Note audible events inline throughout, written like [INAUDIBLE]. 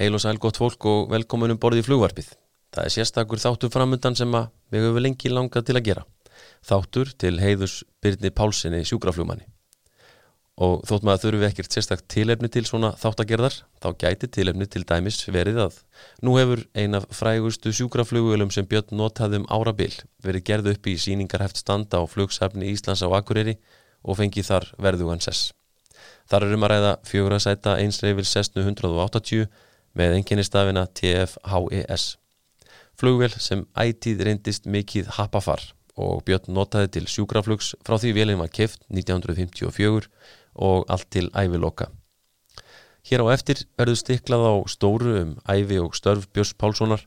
Heil og sæl gott fólk og velkominum borði í flugvarpið. Það er sérstakur þáttur framundan sem að við höfum lengi langað til að gera. Þáttur til heiðus Byrni Pálssoni sjúkraflugmanni. Og þótt maður þurfum við ekkert sérstak tilefni til svona þáttagerðar, þá gæti tilefni til dæmis verið að nú hefur ein af frægustu sjúkraflugulum sem Björn notaði um árabil verið gerð upp í síningarheft standa á flugsafni Íslands á Akureyri og fengið þar verðugan sess. Þar er um að ræða fjögur að sæta einsreifil sessnu 180 með enginnistafina TFHES. Flugvél sem ætið reyndist mikið happafar og Björn notaði til sjúkraflugs frá því vélinn var keft 1954 og allt til æviloka. Hér á eftir verður stiklað á stóru um ævi og störf Björns Pálssonar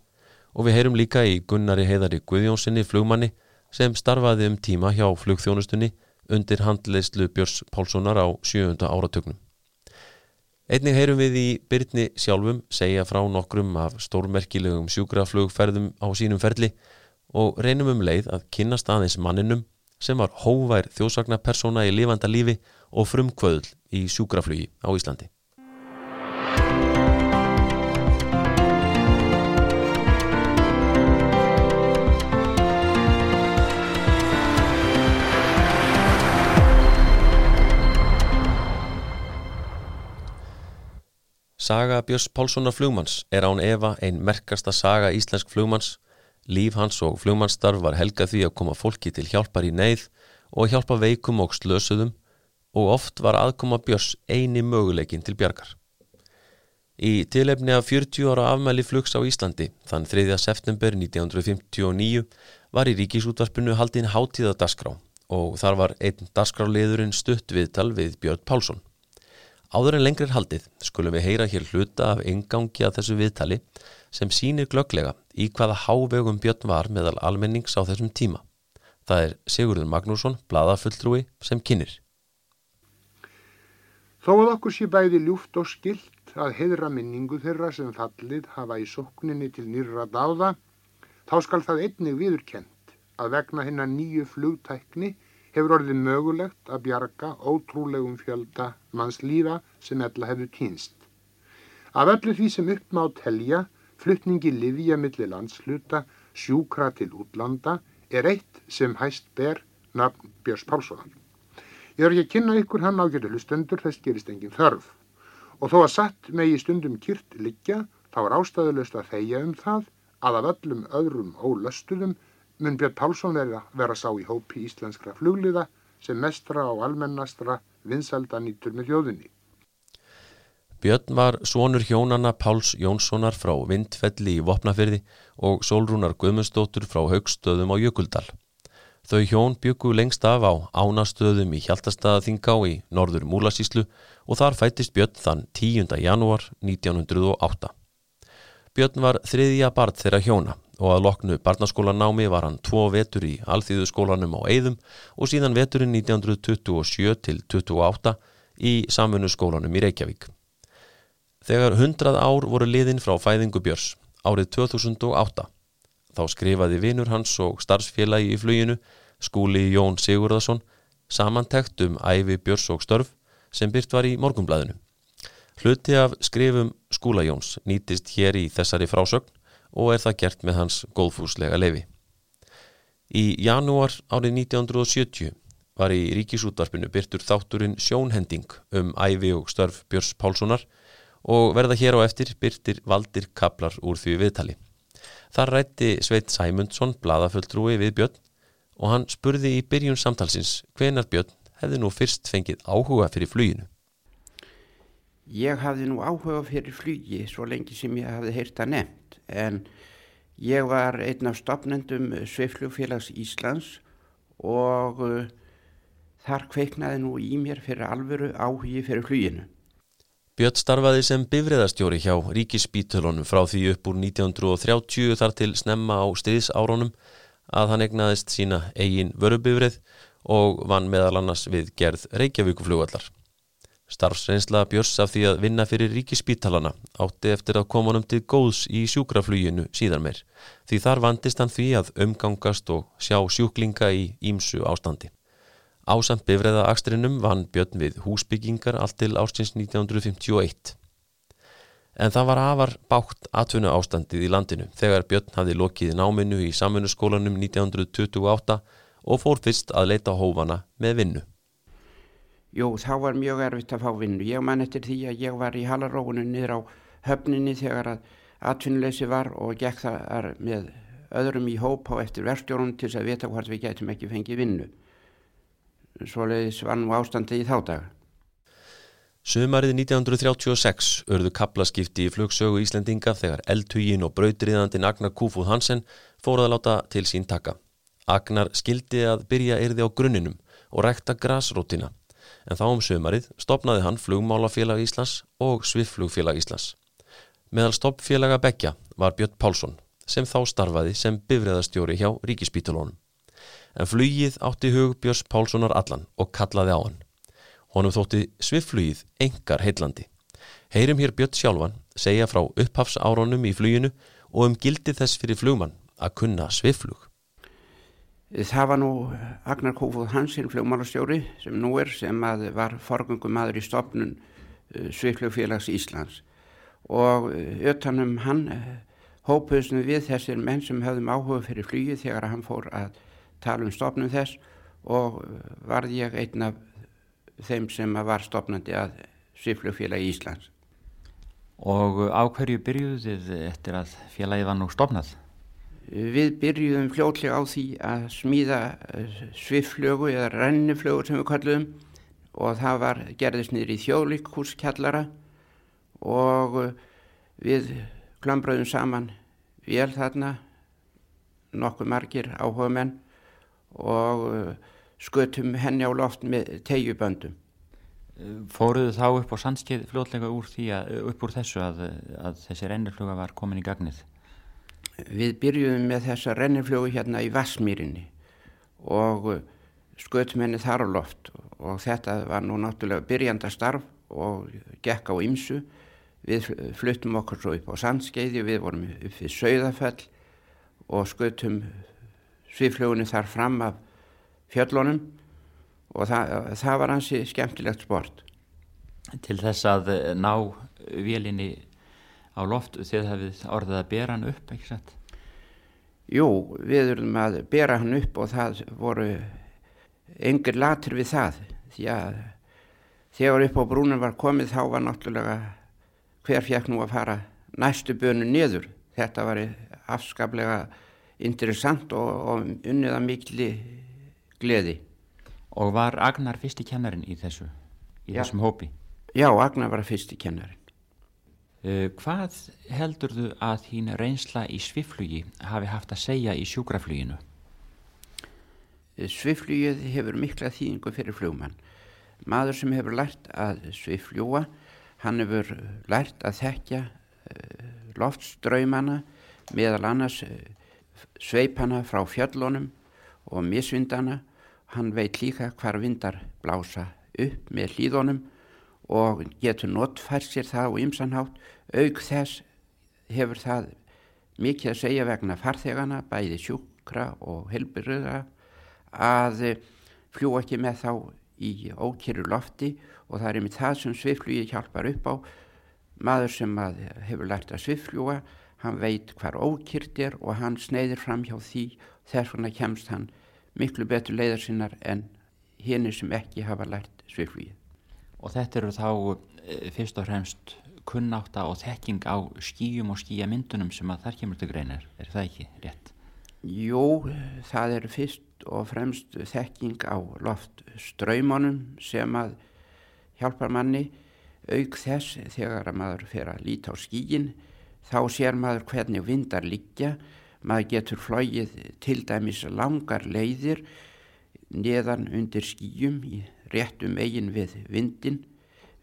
og við heyrum líka í Gunnari Heiðari Guðjónssoni flugmanni sem starfaði um tíma hjá flugþjónustunni undir handleyslu Björns Pálssonar á sjöunda áratögnum. Einnig heyrum við í Byrni sjálfum segja frá nokkrum af stórmerkilegum sjúkraflugferðum á sínum ferli og reynum um leið að kynast aðeins manninum sem var hóvær þjósagna persóna í lifanda lífi og frumkvöðl í sjúkraflugi á Íslandi. Saga Björns Pálssonar flugmanns er án Eva ein merkasta saga íslensk flugmanns. Líf hans og flugmannsstarf var helga því að koma fólki til hjálpar í neyð og hjálpa veikum og slösuðum og oft var aðkoma Björns eini möguleikin til bjargar. Í tilefni af 40 ára afmæli flugs á Íslandi þann 3. september 1959 var í ríkisútvarpinu haldinn hátíðadaskrá og þar var einn dasgráliðurinn stutt viðtal við Björn Pálsson. Áður en lengri er haldið skulum við heyra hér hluta af engangi að þessu viðtali sem sínir glögglega í hvaða hávegum Björn var meðal almennings á þessum tíma. Það er Sigurður Magnússon, bladafulltrúi, sem kynir. Þó að okkur sé bæði ljúft og skilt að heðra minningu þeirra sem fallið hafa í sókninni til nýra dáða, þá skal það einnig viðurkent að vegna hennar nýju flugtækni hefur orðið mögulegt að bjarga ótrúlegum fjölda manns lífa sem ella hefur týnst. Af öllu því sem upp má telja, fluttningi livja millir landsluta, sjúkra til útlanda, er eitt sem hæst ber nafn Björns Pálssonan. Ég er ekki að kynna ykkur hann ágjörðu hlustendur, þess gerist engin þörf. Og þó að satt megi stundum kyrt liggja, þá er ástæðulegst að þeia um það að af öllum öðrum ólöstuðum mun Björn Pálsson vera, vera sá í hópi íslenskra flugliða sem mestra og almennastra vinsalda nýtur með þjóðinni. Björn var sonur hjónana Páls Jónssonar frá Vindfelli í Vopnafyrði og Solrúnar Guðmundsdóttur frá Haugstöðum á Jökuldal. Þau hjón byggu lengst af á ánastöðum í Hjaltastæðaþingá í norður Múlasíslu og þar fættist Björn þann 10. janúar 1908. Björn var þriðja barð þeirra hjóna og að loknu barnaskólanámi var hann tvo vetur í alþýðu skólanum á Eidum og síðan veturinn 1927 til 28 í samfunnu skólanum í Reykjavík. Þegar 100 ár voru liðin frá fæðingu Björns árið 2008 þá skrifaði vinur hans og starfsfélagi í fluginu skúli Jón Sigurðarsson samantekt um æfi Björns og störf sem byrt var í morgumblæðinu. Hluti af skrifum skúla Jóns nýtist hér í þessari frásögn og er það gert með hans góðfúslega lefi. Í janúar árið 1970 var í ríkisútvarpinu byrtur þátturinn sjónhending um æfi og störf Björns Pálssonar og verða hér á eftir byrtir valdir kaplar úr því viðtali. Þar rætti Sveit Sæmundsson bladafulltrúi við Björn og hann spurði í byrjun samtalsins hvenar Björn hefði nú fyrst fengið áhuga fyrir fluginu. Ég hafði nú áhuga fyrir flugi svo lengi sem ég hafði heyrt að nefn en ég var einn af stopnendum Sveiflugfélags Íslands og uh, þar kveiknaði nú í mér fyrir alvöru áhugi fyrir fluginu. Björn starfaði sem bifriðastjóri hjá Ríkisbítölunum frá því upp úr 1930 þar til snemma á stríðsárunum að hann egnaðist sína eigin vörubifrið og vann meðal annars við gerð Reykjavíkuflugvallar. Starfsreynsla Björns af því að vinna fyrir ríkispítalana átti eftir að koma honum til góðs í sjúkrafluginu síðan meir því þar vandist hann því að umgangast og sjá sjúklinga í ímsu ástandi. Ásamt bifræða Akstrinum vann Björn við húsbyggingar allt til ástins 1951. En það var afar bátt atvinnu ástandið í landinu þegar Björn hafði lokið náminu í samfunnuskólanum 1928 og fór fyrst að leita hófana með vinnu. Jú, þá var mjög erfitt að fá vinnu. Ég man eftir því að ég var í halarógunum niður á höfninni þegar að atvinnuleysi var og gekk það með öðrum í hóp á eftir verstjórun til að vita hvort við getum ekki fengið vinnu. Svoleiðis var nú ástandið í þá daga. Sumarið 1936 örðu kaplaskipti í flugsögu Íslendinga þegar eldhugin og brautriðandin Agnar Kúfúð Hansen fóruð að láta til sín taka. Agnar skildi að byrja yrði á grunninum og rækta grasrótina en þá um sumarið stopnaði hann flugmálafélag Íslands og svifflugfélag Íslands. Meðal stoppfélaga Beggja var Björn Pálsson sem þá starfaði sem bifræðastjóri hjá Ríkispítalónum. En flugið átti hug Björns Pálssonar allan og kallaði á hann. Honum þótti svifflugið engar heillandi. Heyrim hér Björn sjálfan segja frá upphafsárunum í fluginu og um gildi þess fyrir flugmann að kunna svifflug. Það var nú Agnar Kófúð Hansson, flugmálastjóri sem nú er, sem var forgöngum maður í stopnun uh, Svifflugfélags Íslands og utanum uh, hann uh, hópuðsum við þessir menn sem höfðum áhuga fyrir flugið þegar hann fór að tala um stopnum þess og varð ég einn af þeim sem var stopnandi að Siflugfélagi Íslands. Og á hverju byrjuðu þið eftir að félagi var nú stopnað? Við byrjuðum fljótlega á því að smíða eh, sviflögu eða renniflögu sem við kallum og það var gerðist niður í þjóðlíkhúskjallara og eh, við klambröðum saman vel þarna nokkuð margir áhuga menn og eh, skutum henni á loft með tegjuböndum. Fóruðu þá upp á sandskeið fljótlega úr því að upp úr þessu að, að þessi rennifluga var komin í gagnið? Við byrjuðum með þessa renniflugu hérna í Vassmýrinni og skutum henni þar á loft og þetta var nú náttúrulega byrjandastarf og gekk á ymsu. Við fluttum okkur svo upp á sandskeiði, við vorum upp við Sauðafell og skutum sviflugunni þar fram af fjöllunum og það, það var hansi skemmtilegt sport. Til þess að ná vélinni á loft þegar það við orðið að bera hann upp, ekki sett? Jú, við erum að bera hann upp og það voru yngir latur við það því að þegar upp á brúnum var komið þá var náttúrulega hver fjekk nú að fara næstu bönu niður. Þetta var afskaplega interessant og, og unniða mikli gleði. Og var Agnar fyrsti kennarin í þessu, í Já. þessum hópi? Já, Agnar var fyrsti kennarin. Uh, hvað heldur þú að þín reynsla í sviflugi hafi haft að segja í sjúkrafluginu? Eh, sviflugið hefur mikla þýðingu fyrir flugmann. Maður sem hefur lært að svifljúa, hann hefur lært að þekkja loftströymana meðal annars sveipana frá fjöllunum og misvindana Hann veit líka hvar vindar blása upp með hlýðunum og getur notfært sér það og ymsanhátt. Aug þess hefur það mikið að segja vegna farþegana, bæði sjúkra og helbyröða að fljú ekki með þá í ókýru lofti og það er einmitt það sem sviflugi hjálpar upp á. Maður sem hefur lært að svifljúa, hann veit hvar ókýrt er og hann sneiðir fram hjá því þess vegna kemst hann miklu betur leiðar sinnar en henni sem ekki hafa lært sviflugið. Og þetta eru þá e, fyrst og fremst kunnáta og þekking á skýjum og skýjamyndunum sem að þar kemur til greinar, er það ekki rétt? Jú, það eru fyrst og fremst þekking á loftströymunum sem að hjálpar manni. Auk þess þegar að maður fer að líta á skýjin þá sér maður hvernig vindar liggja. Maður getur flóið til dæmis langar leiðir neðan undir skýjum í réttum eigin við vindin,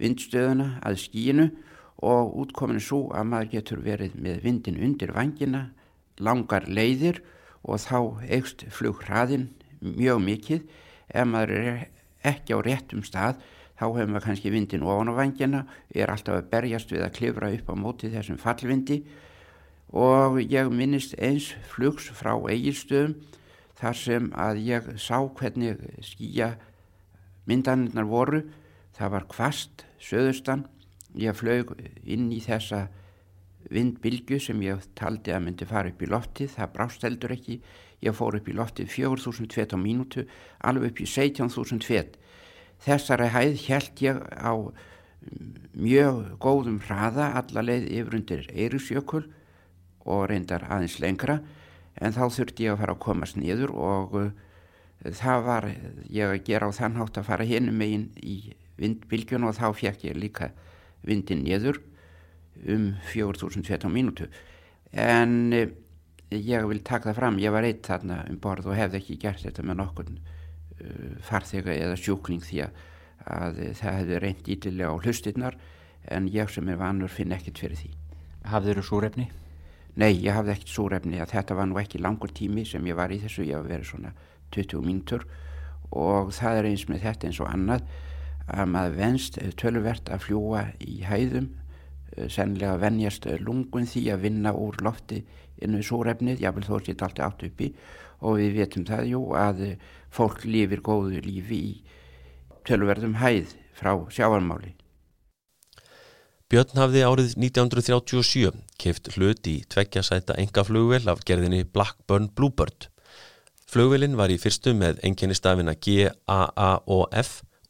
vindstöðuna að skýjinu og útkomin svo að maður getur verið með vindin undir vangina, langar leiðir og þá eikst flughraðin mjög mikið. Ef maður er ekki á réttum stað þá hefur maður kannski vindin ofan á vangina, er alltaf að berjast við að klifra upp á móti þessum fallvindi og ég minnist eins flugs frá eigilstöðum þar sem að ég sá hvernig skýja myndanirnar voru það var kvast söðustan ég flög inn í þessa vindbylgu sem ég taldi að myndi fara upp í loftið, það brást heldur ekki, ég fór upp í loftið 4.000 fet á mínútu, alveg upp í 17.000 fet. Þessari hæð held ég á mjög góðum hraða alla leið yfir undir Eirísjökul og reyndar aðeins lengra en þá þurfti ég að fara að komast niður og uh, það var ég að gera á þann hátt að fara hinn megin í vindbylgjun og þá fekk ég líka vindin niður um 4000 fet á mínútu. En uh, ég vil taka það fram, ég var eitt þarna um borð og hefði ekki gert þetta með nokkur uh, farþega eða sjúkling því að, að það hefði reynd ítilega á hlustinnar en ég sem er vanur finn ekkert fyrir því. Hafður þú súrefni? Nei, ég hafði ekkert súrefni að þetta var nú ekki langur tími sem ég var í þessu, ég hafi verið svona 20 mínutur og það er eins með þetta eins og annað að maður venst tölverst að fljúa í hæðum, sennilega vennjast lungun því að vinna úr lofti innu súrefnið, jáfnvel þó sétt allt átt uppi og við veitum það jú að fólk lifir góðu lífi í tölverðum hæð frá sjáarmáli. Björn hafði árið 1937 keift hlut í tveggjasæta engaflugvel af gerðinni Blackburn Bluebird. Flugvelin var í fyrstu með enginnistafina G, A, A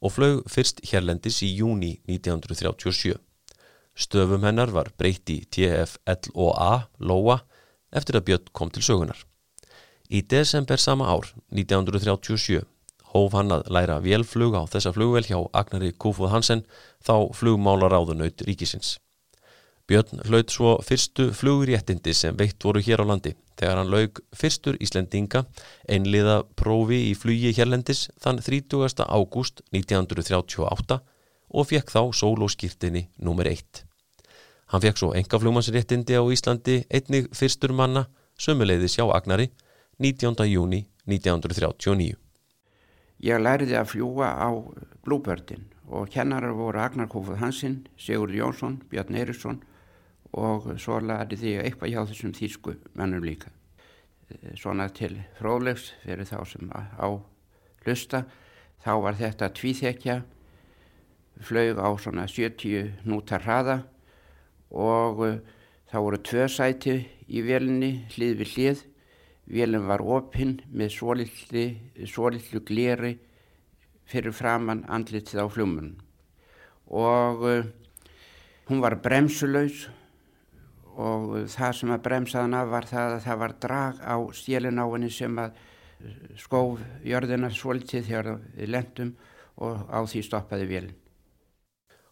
og flög fyrst hérlendis í júni 1937. Stöfum hennar var breytt í TF, L og A, Lóa, eftir að Björn kom til sögunar. Í desember sama ár, 1937, hóf hann að læra vélflug á þessa flugvel hjá Agnari Kúfuð Hansen, þá flugmálaráðunaut ríkisins. Björn hlaut svo fyrstu flugréttindi sem veitt voru hér á landi þegar hann laug fyrstur Íslendinga einliða prófi í flugi hérlendis þann 30. ágúst 1938 og fekk þá sólóskýrtinni nr. 1. Hann fekk svo engaflugmannsréttindi á Íslandi einnig fyrstur manna sömuleiðis hjá Agnari 19. júni 1939. Ég læriði að fljúa á Bluebirdin og kennarar voru Agnar Kófuð Hansson, Sigurd Jónsson, Björn Eirísson og svo læriði ég eitthvað hjá þessum þýsku mennum líka. Svona til fróðlegs fyrir þá sem á lusta, þá var þetta tvíþekja, flög á svona 70 nútar hraða. Og þá voru tvö sæti í velinni hlið við hlið. Vélum var opinn með svolítlu gleri fyrir framann andlitið á fljumunum og uh, hún var bremsulaus og það sem að bremsaðan af var það að það var drag á henni sem að skóf jörðina svolítið þegar við lendum og á því stoppaði vélin.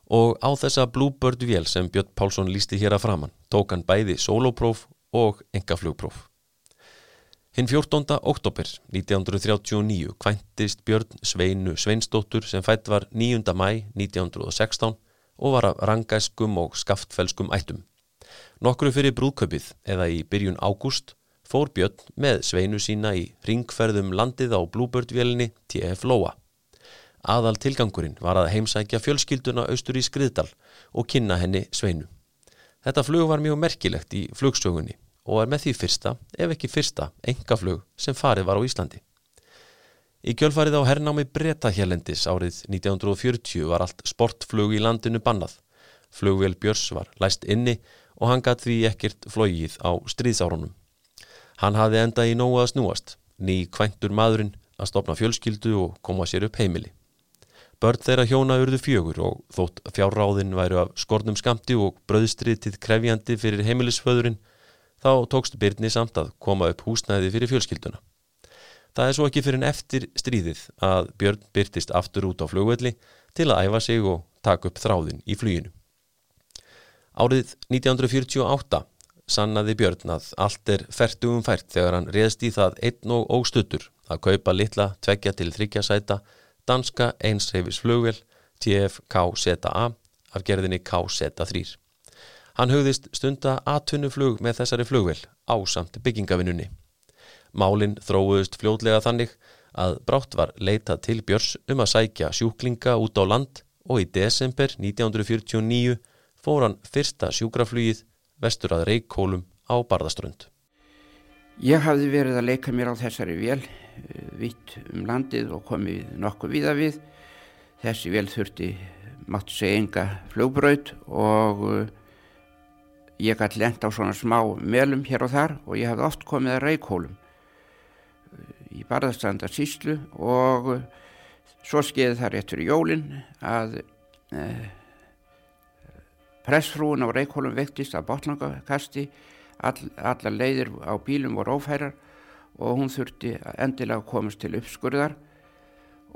Og á þessa Bluebird vél sem Björn Pálsson lísti hér að framann tók hann bæði solopróf og engaflugpróf. Hinn 14. oktober 1939 kvæntist Björn Sveinu Sveinsdóttur sem fætt var 9. mæ 1916 og var af rangæskum og skaftfelskum ættum. Nokkru fyrir brúðköpið eða í byrjun ágúst fór Björn með Sveinu sína í ringferðum landið á Bluebird-vélini TF Lóa. Aðal tilgangurinn var að heimsækja fjölskylduna austur í Skriðdal og kynna henni Sveinu. Þetta flug var mjög merkilegt í flugsögunni og er með því fyrsta, ef ekki fyrsta, engaflug sem farið var á Íslandi. Í kjölfarið á hernámi breyta hérlendis árið 1940 var allt sportflug í landinu bannað. Flugvél Björs var læst inni og hann gatt því ekkert flogið á stríðsárunum. Hann hafði enda í nógu að snúast, ný kvæntur maðurinn að stopna fjölskyldu og koma sér upp heimili. Börn þeirra hjóna urðu fjögur og þótt fjárráðin væru af skornum skamti og bröðstritið krefjandi fyrir heimilisföðurinn þá tókst Byrni samt að koma upp húsnæði fyrir fjölskylduna. Það er svo ekki fyrir en eftir stríðið að Björn byrtist aftur út á flugvelli til að æfa sig og taka upp þráðin í fluginu. Árið 1948 sannaði Björn að allt er færtugum fært þegar hann reðst í það einn og óstuttur að kaupa litla tveggja til þryggja sæta danska einsreifis flugvel TFKZA af gerðinni KZ3. Hann hugðist stunda aðtunnuflug með þessari flugvel á samt byggingavinnunni. Málinn þróuðust fljóðlega þannig að brátt var leitað til Björs um að sækja sjúklinga út á land og í desember 1949 fór hann fyrsta sjúkraflugið vestur að Reykjólum á Barðaströnd. Ég hafði verið að leika mér á þessari vél eh, vitt um landið og komið nokkuð viða við. Þessi vél þurfti máttu segja enga flugbraut og ég gæti lent á svona smá melum hér og þar og ég hafði oft komið að reykólum í barðastanda síslu og svo skeiði það rétt fyrir jólinn að eh, pressfrúin á reykólum vektist að botnangakasti all, allar leiðir á bílum voru ófærar og hún þurfti endilega að komast til uppskurðar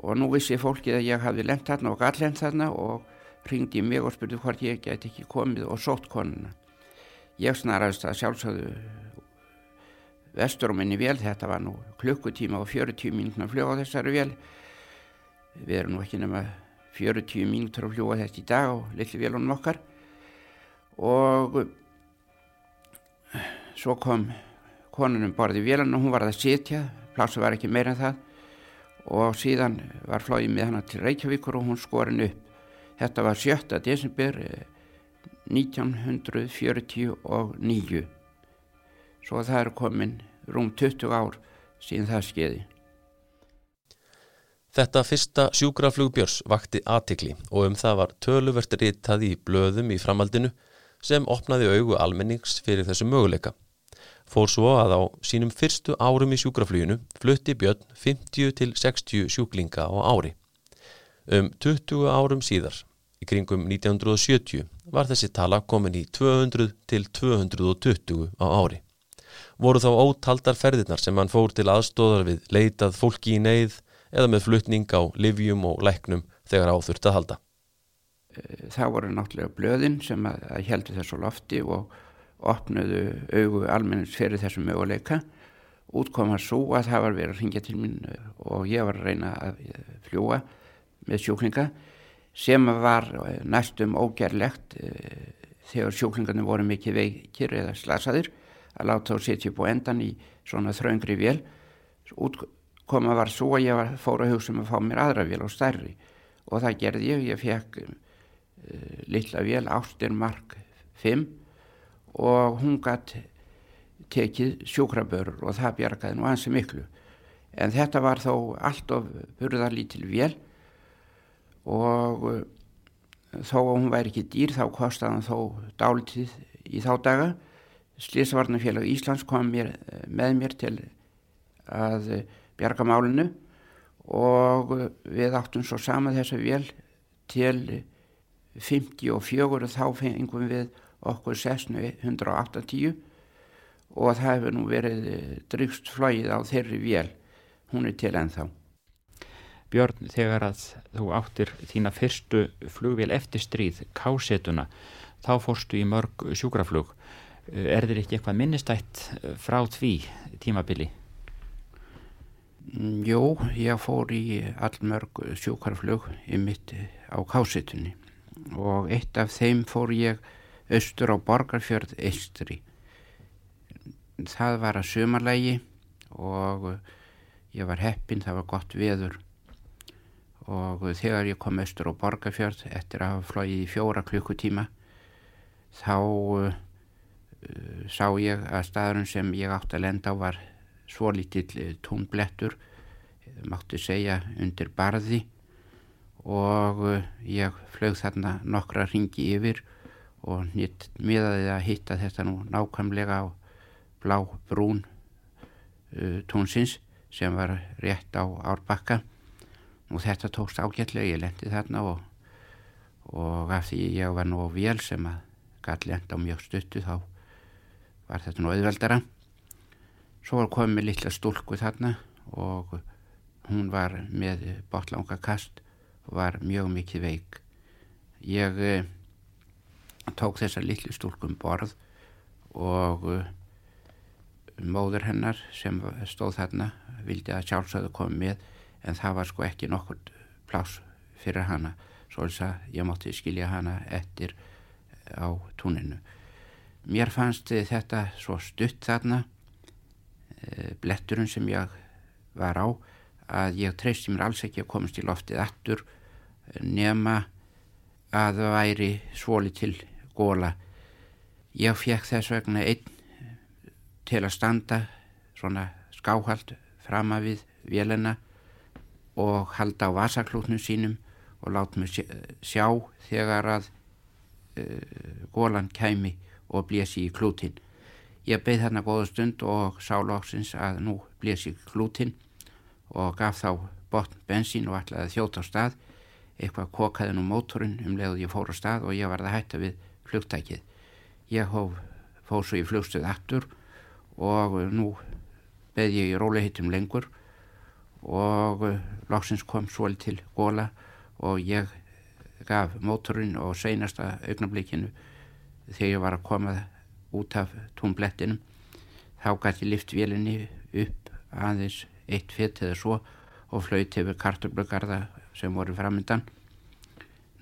og nú vissi fólkið að ég hafði lent þarna og gall lent þarna og ringdi mig og spurði hvort ég geti ekki komið og sótt konuna. Ég snaraðist að sjálfsögðu vestur á minni vél, þetta var nú klukkutíma og 40 mínútur að fljóða þessari vél. Við erum nú ekki nema 40 mínútur að fljóða þetta í dag á litli vélunum okkar og svo kom konunum borðið vélan og hún var að sitja, plásu var ekki meira en það og síðan var flóið með hana til Reykjavíkur og hún skorin upp. Þetta var 7. desember 1949. Eh, Svo það er komin rúm 20 ár síðan það skeiði. Þetta fyrsta sjúkraflugbjörs vakti aðtikli og um það var töluvert ritað í blöðum í framhaldinu sem opnaði augu almennings fyrir þessu möguleika. Fór svo að á sínum fyrstu árum í sjúkrafluginu flutti Björn 50 til 60 sjúklinga á ári. Um 20 árum síðar, í kringum 1970, var þessi tala komin í 200 til 220 á ári. Voru þá ótaldar ferðirnar sem hann fór til aðstóðar við leitað fólki í neyð eða með flutning á livjum og læknum þegar áþurft að halda. Það voru náttúrulega blöðin sem að, að heldur þessu lofti og opnuðu augu almennins fyrir þessum möguleika. Útkomar svo að það var verið að ringja til mín og ég var að reyna að fljúa með sjúklinga sem var næstum ógerlegt eh, þegar sjúklingarnir voru mikið veikir eða slasaðir að láta þá setja upp á endan í svona þraungri vél. Útkoma var svo að ég var, fór að hugsa um að fá mér aðra vél og stærri. Og það gerði ég, ég fekk uh, lilla vél Ástir Mark 5 og hún gætt tekið sjúkrabörur og það bjargaði nú ansi miklu. En þetta var þó allt of burðarlítil vél og uh, þó að hún væri ekki dýr þá kostaði hann þó dálitið í þá daga. Slísvarnafélag Íslands kom mér, uh, með mér til að bjarga málinu og við áttum svo sama þessa vél til 54 og þá fengum við okkur sessnu 180 og það hefur nú verið eh, drifst flóið á þeirri vél. Hún er til ennþá. Björn, þegar að þú áttir þína fyrstu flugvél eftir stríð, kásetuna þá fórstu í mörg sjúkraflug. Er þeir ekki eitthvað minnistætt eh, frá því tímabili? Mm, jú, ég fór í allmörg sjúkraflug í mitt á kásetunni og eitt af þeim fór ég austur á Borgarfjörð Eistri. Það var að sumarlægi og ég var heppin, það var gott veður og þegar ég kom austur á Borgarfjörð eftir að hafa flóið í fjóra klukkutíma þá uh, sá ég að staðurinn sem ég átti að lenda á var svo lítill tónblettur mátti segja undir barði og uh, ég flög þarna nokkra ringi yfir og nýtt miðaði að hitta þetta nú nákvæmlega á blá brún uh, tónsins sem var rétt á árbakka. Og þetta tókst ágætlega, ég lendi þarna og, og af því ég var nú vél sem að gæti lenda á mjög stuttu þá var þetta nú auðveldara. Svo var komið litla stúlku þarna og hún var með botlanga kast var mjög mikið veik. Ég eh, tók þessa litlu stúlkum borð og uh, móður hennar sem stóð þarna vildi að sjálfsögðu koma með en það var sko ekki nokkur plás fyrir hana. Svo að ég mátti skilja hana eftir á túninu. Mér fannst þetta svo stutt þarna e, bletturinn sem ég var á að ég treysti mér alls ekki að komast í loftið aftur nema að það væri svoli til góla. Ég fekk þess vegna einn til að standa svona skáhald frama við vélina og halda á vasaklúknum sínum og láta mig sjá þegar að uh, gólan kæmi og blési í klútin. Ég beð þarna góða stund og sá lóksins að nú blési í klútin og gaf þá botn bensín og ætlaði þjótt á stað. Eitthvað kokaði nú mótorinn um leiðu ég fór á stað og ég varði að hætta við flugtækið. Ég hóf, fóð svo í flugstuð aftur og nú beð ég í rólihittum lengur og lóksins kom svol til góla og ég gaf mótorinn og seinasta augnablikinu þegar ég var að koma út af tónblettinum þá gæti liftvélinni upp aðeins eitt fett eða svo og flöyt hefur karturblugarða sem voru framöndan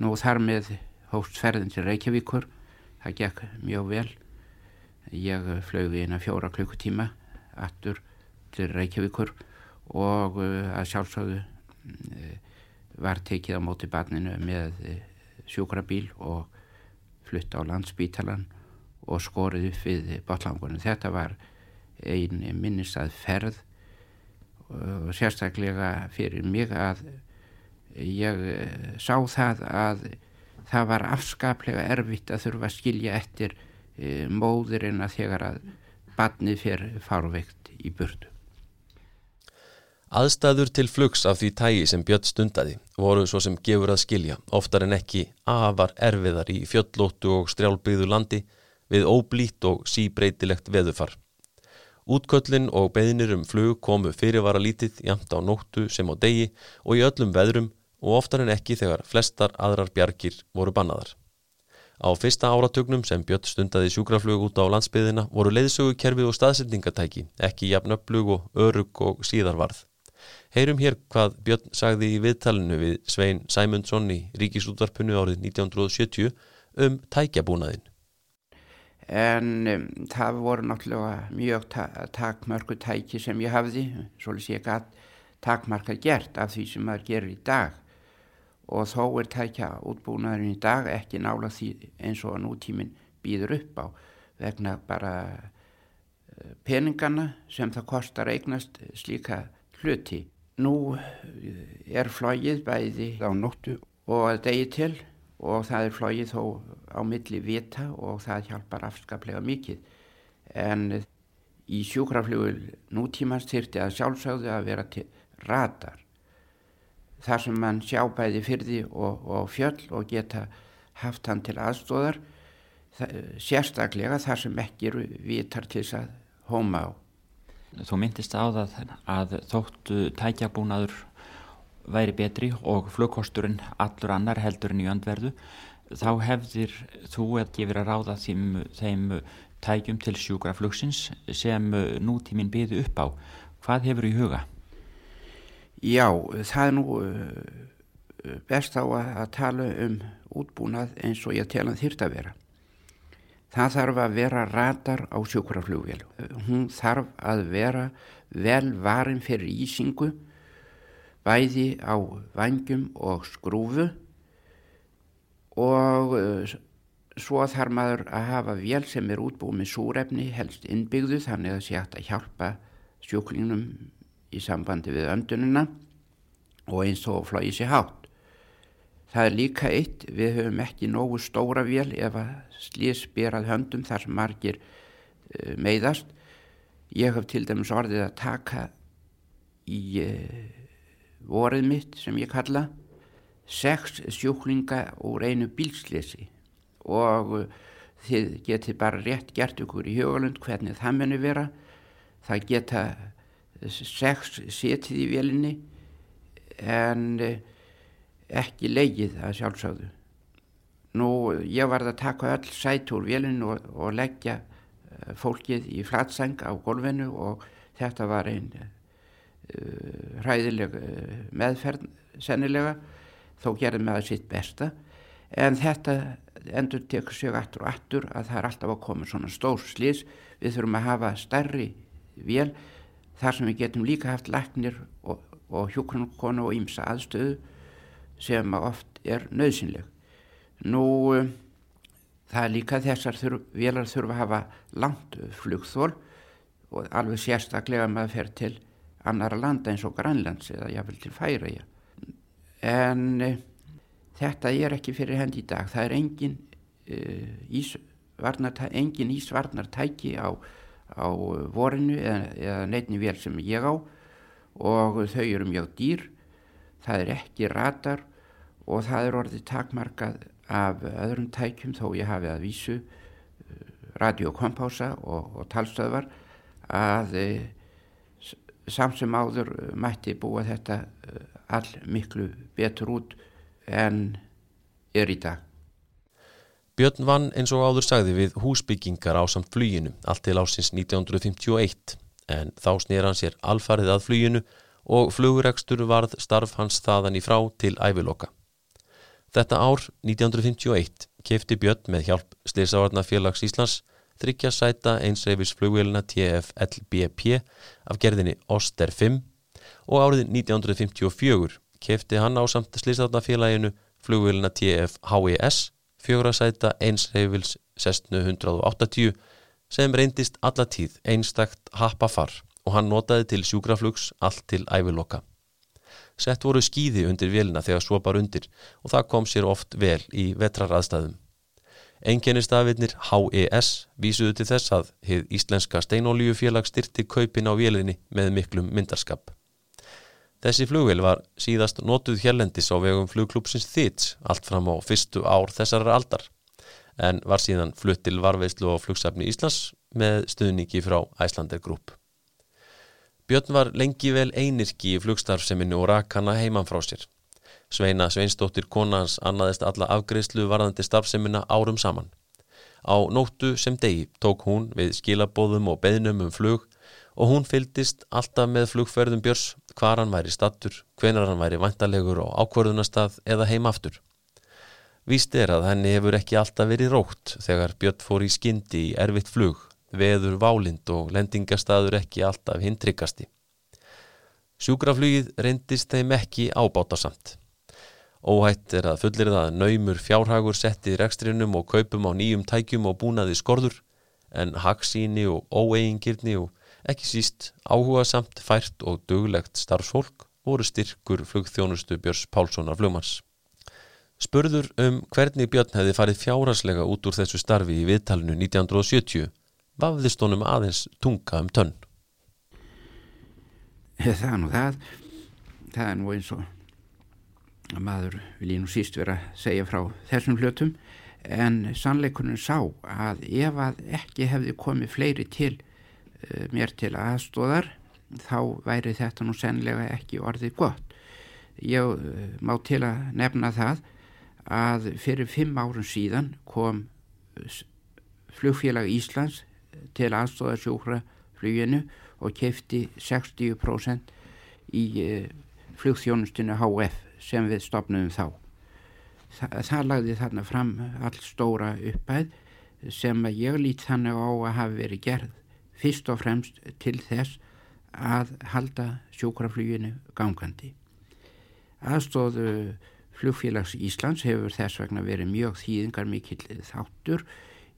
nú þar með hóst ferðin til Reykjavíkur. Það gekk mjög vel. Ég flög eina fjóra klukkutíma aftur til Reykjavíkur og uh, að sjálfsögðu uh, var tekið á móti barninu með uh, sjúkrabíl og flutt á landsbítalan og skorið upp við botlangunum. Þetta var ein minnistað ferð og sérstaklega fyrir mig að ég eh, sá það að það var afskaplega erfitt að þurfa að skilja eftir e, móðurinn að þegar að badnið fyrir farveikt í burdu. Aðstæður til flugs af því tægi sem Björn stundaði voru svo sem gefur að skilja, oftar en ekki afar erfiðar í fjöllóttu og strjálbyggðu landi við óblít og síbreytilegt veðufar. Útköllin og beðinir um flug komu fyrirvara lítið jæmt á nóttu sem á degi og í öllum veðrum og oftar en ekki þegar flestar aðrar bjargir voru bannaðar. Á fyrsta áratögnum sem Björn stundaði sjúkraflug út á landsbyðina voru leiðsögukerfi og staðsendingatæki, ekki jafnöflug og örug og síðarvarð. Heyrum hér hvað Björn sagði í viðtalinu við Svein Sæmundsson í Ríkisútvarpunu árið 1970 um tækjabúnaðin. En um, það voru náttúrulega mjög ta takmörku tæki sem ég hafði, svolítið ég gætt takmarka gert af því sem maður gerir í dag. Og þó er tækja útbúnaðurinn í dag ekki nála því eins og nútíminn býður upp á vegna bara eh, peningana sem það kostar eignast slíka hluti. Nú eh, er flógið bæði á nóttu. og að degi til og það er flógið þó á milli vita og það hjálpar afskaplega mikið. En í sjúkraflugul nútímans þyrti að sjálfsögðu að vera til radar. Þar sem mann sjá bæði fyrði og, og fjöll og geta haft hann til aðstóðar, sérstaklega þar sem ekki eru vitar til þess að hóma á. Þú myndist á það að þóttu tækjabúnaður væri betri og flugkosturinn allur annar heldur en í öndverðu þá hefðir þú að gefur að ráða þeim, þeim tækjum til sjúkraflugsins sem nútíminn byði upp á. Hvað hefur í huga? Já, það er nú eh, best á að tala um útbúnað eins og ég tel að þýrt að vera. Það þarf að vera radar á sjúkraflugvél. Hún þarf að vera vel varin fyrir ísingu, bæði á vangjum og skrúfu og eh, svo þarf maður að hafa vél sem er útbúið með súrefni, helst innbyggðu, þannig að sé hægt að hjálpa sjúklingnum í sambandi við öndununa og eins og flóið sér hátt. Það er líka eitt, við höfum ekki nógu stóra vél ef að slís berað höndum þar sem margir uh, meiðast. Ég hef til dæmis orðið að taka í uh, vorið mitt sem ég kalla sex sjúklinga úr einu bílslisi og uh, þið getið bara rétt gert ykkur í hugalund hvernig það muni vera. Það geta sex setið í vélinni en ekki leigið að sjálfsögðu. Nú ég varði að taka öll sæt úr vélinu og, og leggja fólkið í flatseng á golfinu og þetta var einn hræðileg uh, meðferð sennilega þó gerði það sitt besta en þetta endur tekur sig aftur og aftur að það er alltaf að koma svona stór slís við þurfum að hafa stærri vél þar sem við getum líka haft læknir og, og hjókunarkonu og ímsa aðstöðu sem oft er nöðsynleg. Nú um, það er líka þessar þurf, vélar þurfa að hafa langt flugþól og alveg sérstaklega maður fer til annara landa eins og Grænlands eða jáfnvel til Færaja. En e, þetta er ekki fyrir hend í dag. Það er engin e, ís ísvarnartæki, engin ísvarnartæki á, á vorinu eða, eða neitni vel sem ég á og þau eru mjög dýr, það er ekki ratar og það er orðið takmarkað af öðrum tækjum þó ég hafi að vísu eh, radiokompása og, og talstöðvar að samt sem áður mætti búa þetta e, all miklu betur út en er í dag. Björn vann eins og áður sagði við húsbyggingar á samt fluginu allt til ásins 1951 en þá snýr hann sér alfarið að fluginu og flugurekstur varð starf hans þaðan í frá til æviloka. Þetta ár 1951 kefti Björn með hjálp Sliðsávarnafélags Íslands þryggja sæta einsreifis flugvélina TFLBP af gerðinni Oster 5 og árið 1954 kefti hann á samt Sliðsávarnafélaginu flugvélina TFHES fjögra sæta einsreifils 1680 sem reyndist allatíð einstakt happafar og hann notaði til sjúkraflugs allt til æviloka. Sett voru skýði undir vélina þegar svo bar undir og það kom sér oft vel í vetraraðstæðum. Engjennistafirnir HES vísuðu til þess að hið Íslenska steinolíufélag styrti kaupin á vélinni með miklum myndarskap. Þessi flugvel var síðast notuð hérlendis á vegum flugklúpsins Þits allt fram á fyrstu ár þessarar aldar en var síðan flutt til varveislu á flugsafni Íslands með stuðningi frá Æslander Group. Björn var lengi vel einirki í flugstarfseminu og rak hana heiman frá sér. Sveina Sveinsdóttir konans annaðist alla afgreðslu varðandi starfsemina árum saman. Á nóttu sem degi tók hún við skilabóðum og beðnum um flug og hún fyldist alltaf með flugferðum Björns hvar hann væri stattur, hvenar hann væri vantalegur á ákvörðunastað eða heimaftur. Víst er að henni hefur ekki alltaf verið rótt þegar Björn fór í skyndi í erfitt flug, veður válind og lendingastadur ekki alltaf hindryggasti. Sjúkraflugið reyndist þeim ekki ábátasamt. Óhætt er að fullir það naumur fjárhagur setti rekstrinum og kaupum á nýjum tækjum og búnaði skorður en haksíni og óeigingirni og ekki síst áhuga samt fært og duglegt starfsfólk voru styrkur flugþjónustu Björns Pálssonar flugmanns. Spurður um hvernig Björn hefði farið fjáraslega út úr þessu starfi í viðtalinu 1970 vafðist honum aðeins tunga um tönn. Það er nú það. Það er nú eins og að maður vil ég nú síst vera að segja frá þessum hlutum en sannleikunum sá að ef að ekki hefði komið fleiri til uh, mér til aðstóðar þá væri þetta nú sennilega ekki orðið gott. Ég uh, má til að nefna það að fyrir fimm árun síðan kom flugfélag Íslands til aðstóðarsjókra fluginu og kefti 60% í eh, flugþjónustinu HF sem við stopnum þá. Þa, það lagði þarna fram all stóra uppæð sem ég lít þannig á að hafi verið gerð fyrst og fremst til þess að halda sjókrafluginu gangandi. Aðstóðu Flugfélags Íslands hefur þess vegna verið mjög þýðingar mikill þáttur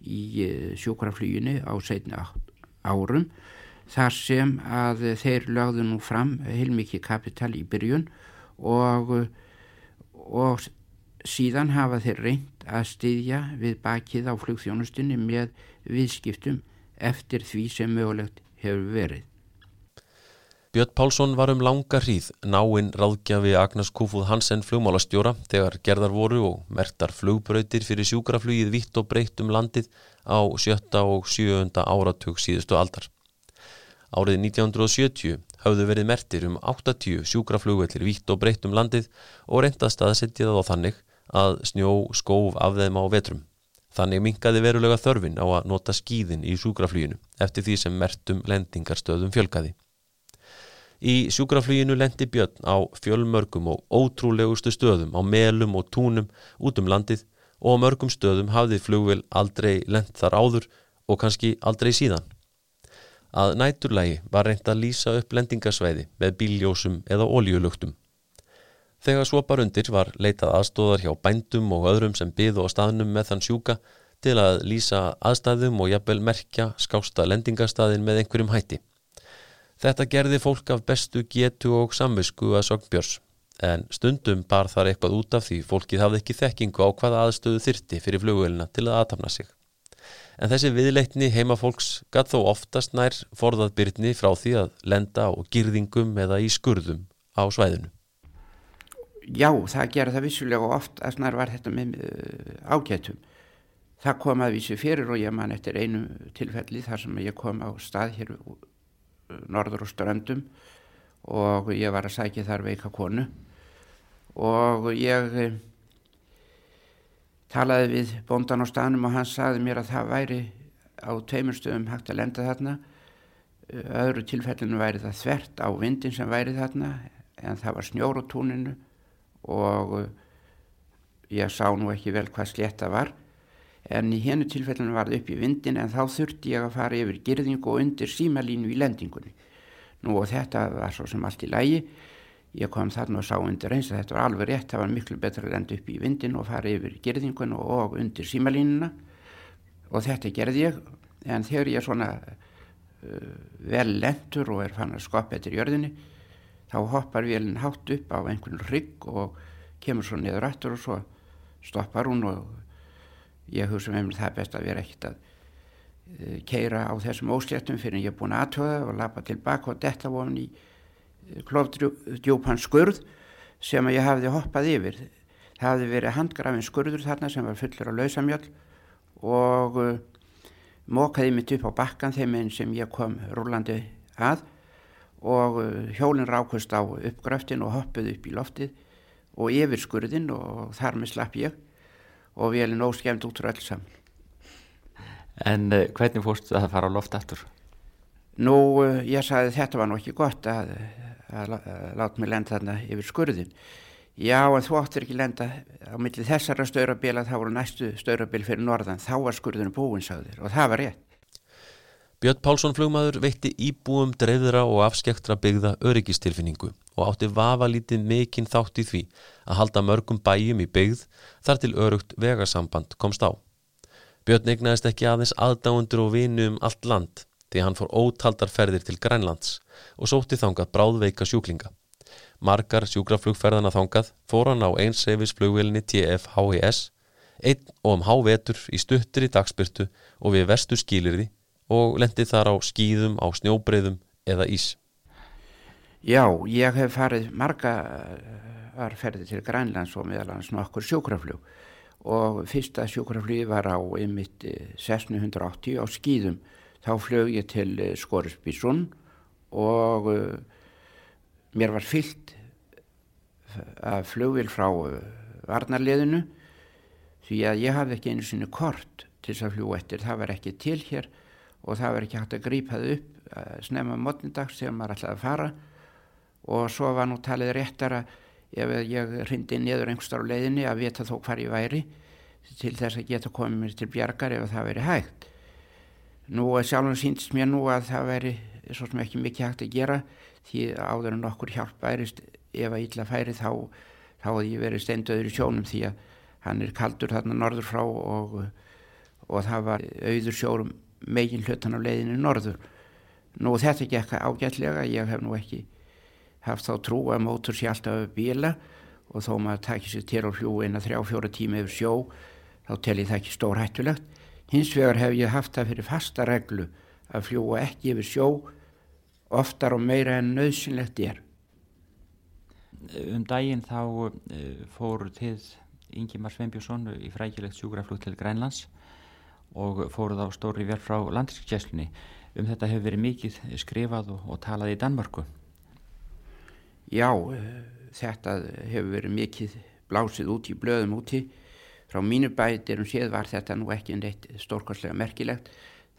í eh, sjókrafluginu á setni árum þar sem að þeir lögðu nú fram heilmikið kapital í byrjun og, og síðan hafa þeir reynd að styðja við bakið á flugþjónustunni með viðskiptum eftir því sem mögulegt hefur verið. Björn Pálsson var um langa hríð náinn ráðgjafi Agnes Kúfúð Hansen flugmálastjóra þegar gerðar voru og mertar flugbröytir fyrir sjúkraflugið vitt og breytt um landið á sjötta og sjöunda áratug síðustu aldar. Árið 1970 hafðu verið mertir um 80 sjúkraflugvellir vitt og breytt um landið og reyndast að setja það á þannig að snjó skóf af þeim á vetrum. Þannig minkaði verulega þörfin á að nota skýðin í sjúkrafluginu eftir því sem mertum lendingarstöðum fjölkaði. Í sjúkrafluginu lendi Björn á fjölmörgum og ótrúlegustu stöðum á melum og túnum út um landið og á mörgum stöðum hafði flugvel aldrei lend þar áður og kannski aldrei síðan. Að næturlægi var reynd að lýsa upp lendingasvæði með bíljósum eða óljulugtum. Þegar svopar undir var leitað aðstóðar hjá bændum og öðrum sem byðu á staðnum með þann sjúka til að lýsa aðstæðum og jafnvel merkja skásta lendingastaðin með einhverjum hætti. Þetta gerði fólk af bestu getu og samvisku að Sognbjörns en stundum bar þar eitthvað út af því fólkið hafði ekki þekkingu á hvaða aðstöðu þyrti fyrir flugvelina til að aðtapna sig. En þessi viðleitni heimafólks gatt þó oftast nær forðað byrni frá því að lenda á girðingum eða í skurðum á svæðinu. Já, það gera það vissulega oft að snar var þetta með uh, ágætum. Það kom að vísi fyrir og ég man eftir einu tilfelli þar sem ég kom á stað hér uh, norður og ströndum og ég var að sækja þar veika konu og ég uh, talaði við bóndan á staðnum og hann saði mér að það væri á tveimur stöðum hægt að lenda þarna. Öðru tilfellinu væri það þvert á vindin sem væri þarna en það var snjór á túninu og ég sá nú ekki vel hvað sletta var. En í hennu tilfellinu var það upp í vindin en þá þurfti ég að fara yfir girðingu og undir símalínu í lendingunni. Nú og þetta var svo sem allt í lægi ég kom þarna og sá undir eins að þetta var alveg rétt, það var miklu betra að lenda upp í vindin og fara yfir girðingun og undir símalínuna. Og þetta gerði ég en þegar ég er svona uh, vel lentur og er fann að skoppa eftir jörðinni þá hoppar vélinn hátt upp á einhvern rygg og kemur svo niður aftur og svo stoppar hún og ég hugsa með mér það best að vera ekkert að uh, keira á þessum ósléttum fyrir en ég er búin aðtöða og lappa tilbaka og detta ofan í klófdjúpan skurð sem ég hafði hoppað yfir. Það hafði verið handgrafin skurður þarna sem var fullur á lausamjöld og uh, mókaði mitt upp á bakkan þeim einn sem ég kom rúlandi að og uh, hjólinn rákust á uppgröftin og hoppuð upp í loftið og yfir skurðin og þar með slapp ég og við erum óskemd út frá öll saman. En uh, hvernig fórstu það að fara á loft aftur? Nú, ég sagði þetta var nú ekki gott að, láta mig lenda þarna yfir skurðin. Já, en þú áttur ekki lenda á milli þessara staurabila, það voru næstu staurabil fyrir norðan, þá var skurðinu búin, sagður, og það var rétt. Björn Pálsson flugmaður veitti íbúum dreifðra og afskektra byggða öryggistilfinningu og átti vafa lítið mikinn þátt í því að halda mörgum bæjum í byggð þar til örugt vegasamband komst á. Björn egnaðist ekki aðeins aðdáundur og vinu um allt land því hann fór ótaldarferðir til Grænlands og sótti þangað bráðveika sjúklinga. Margar sjúkraflugferðana þangað fór hann á einsefisflugvelinni TFHES, einn og um hávetur í stuttur í dagspyrtu og við vestu skýlirði og lendi þar á skýðum, á snjóbreyðum eða ís? Já, ég hef farið marga ferði til Grænlands og meðal hans nokkur sjókraflug og fyrsta sjókraflugi var á ymitt 1680 á skýðum. Þá flög ég til eh, Skorisbísson og uh, mér var fyllt að flugvil frá varnarleðinu því að ég hafði ekki einu sinni kort til þess að fljú eftir, það var ekki til hér og það var ekki hægt að grípa þau upp að snemma mótnindags þegar maður ætlaði að fara og svo var nú talið réttara ef ég hrindi niður einhverstar á leiðinni að vita þó hvar ég væri til þess að geta komið mér til bjargar ef það veri hægt. Nú sjálfum síndist mér nú að það veri svo sem ekki mikið hægt að gera því áður en okkur hjálp værist ef að illa færi þá þá hefði ég verið steindöður í sjónum því að hann er kaldur þarna norður frá og, og það var auður sjórum megin hlutan á leiðinu norður. Nú þetta gekk ágætlega, ég hef nú ekki haft þá trú að mótur sé alltaf bíla og þó maður takir sér til og fljú eina þrjá fjóra tíma yfir sjó þá tel ég það ekki stór hættulegt. Hins vegar hef ég haft það fyrir fasta reglu að fljúa ekki yfir sjó oftar og meira en nöðsynlegt er. Um daginn þá uh, fóru til Ingimar Sveinbjörnsson í frækilegt sjúgraflug til Grænlands og fóruð á stóri vel frá landriskjæslunni. Um þetta hefur verið mikið skrifað og, og talað í Danmörku. Já, þetta hefur verið mikið blásið út í blöðum úti. Frá mínu bætirum séð var þetta nú ekki neitt stórkostlega merkilegt.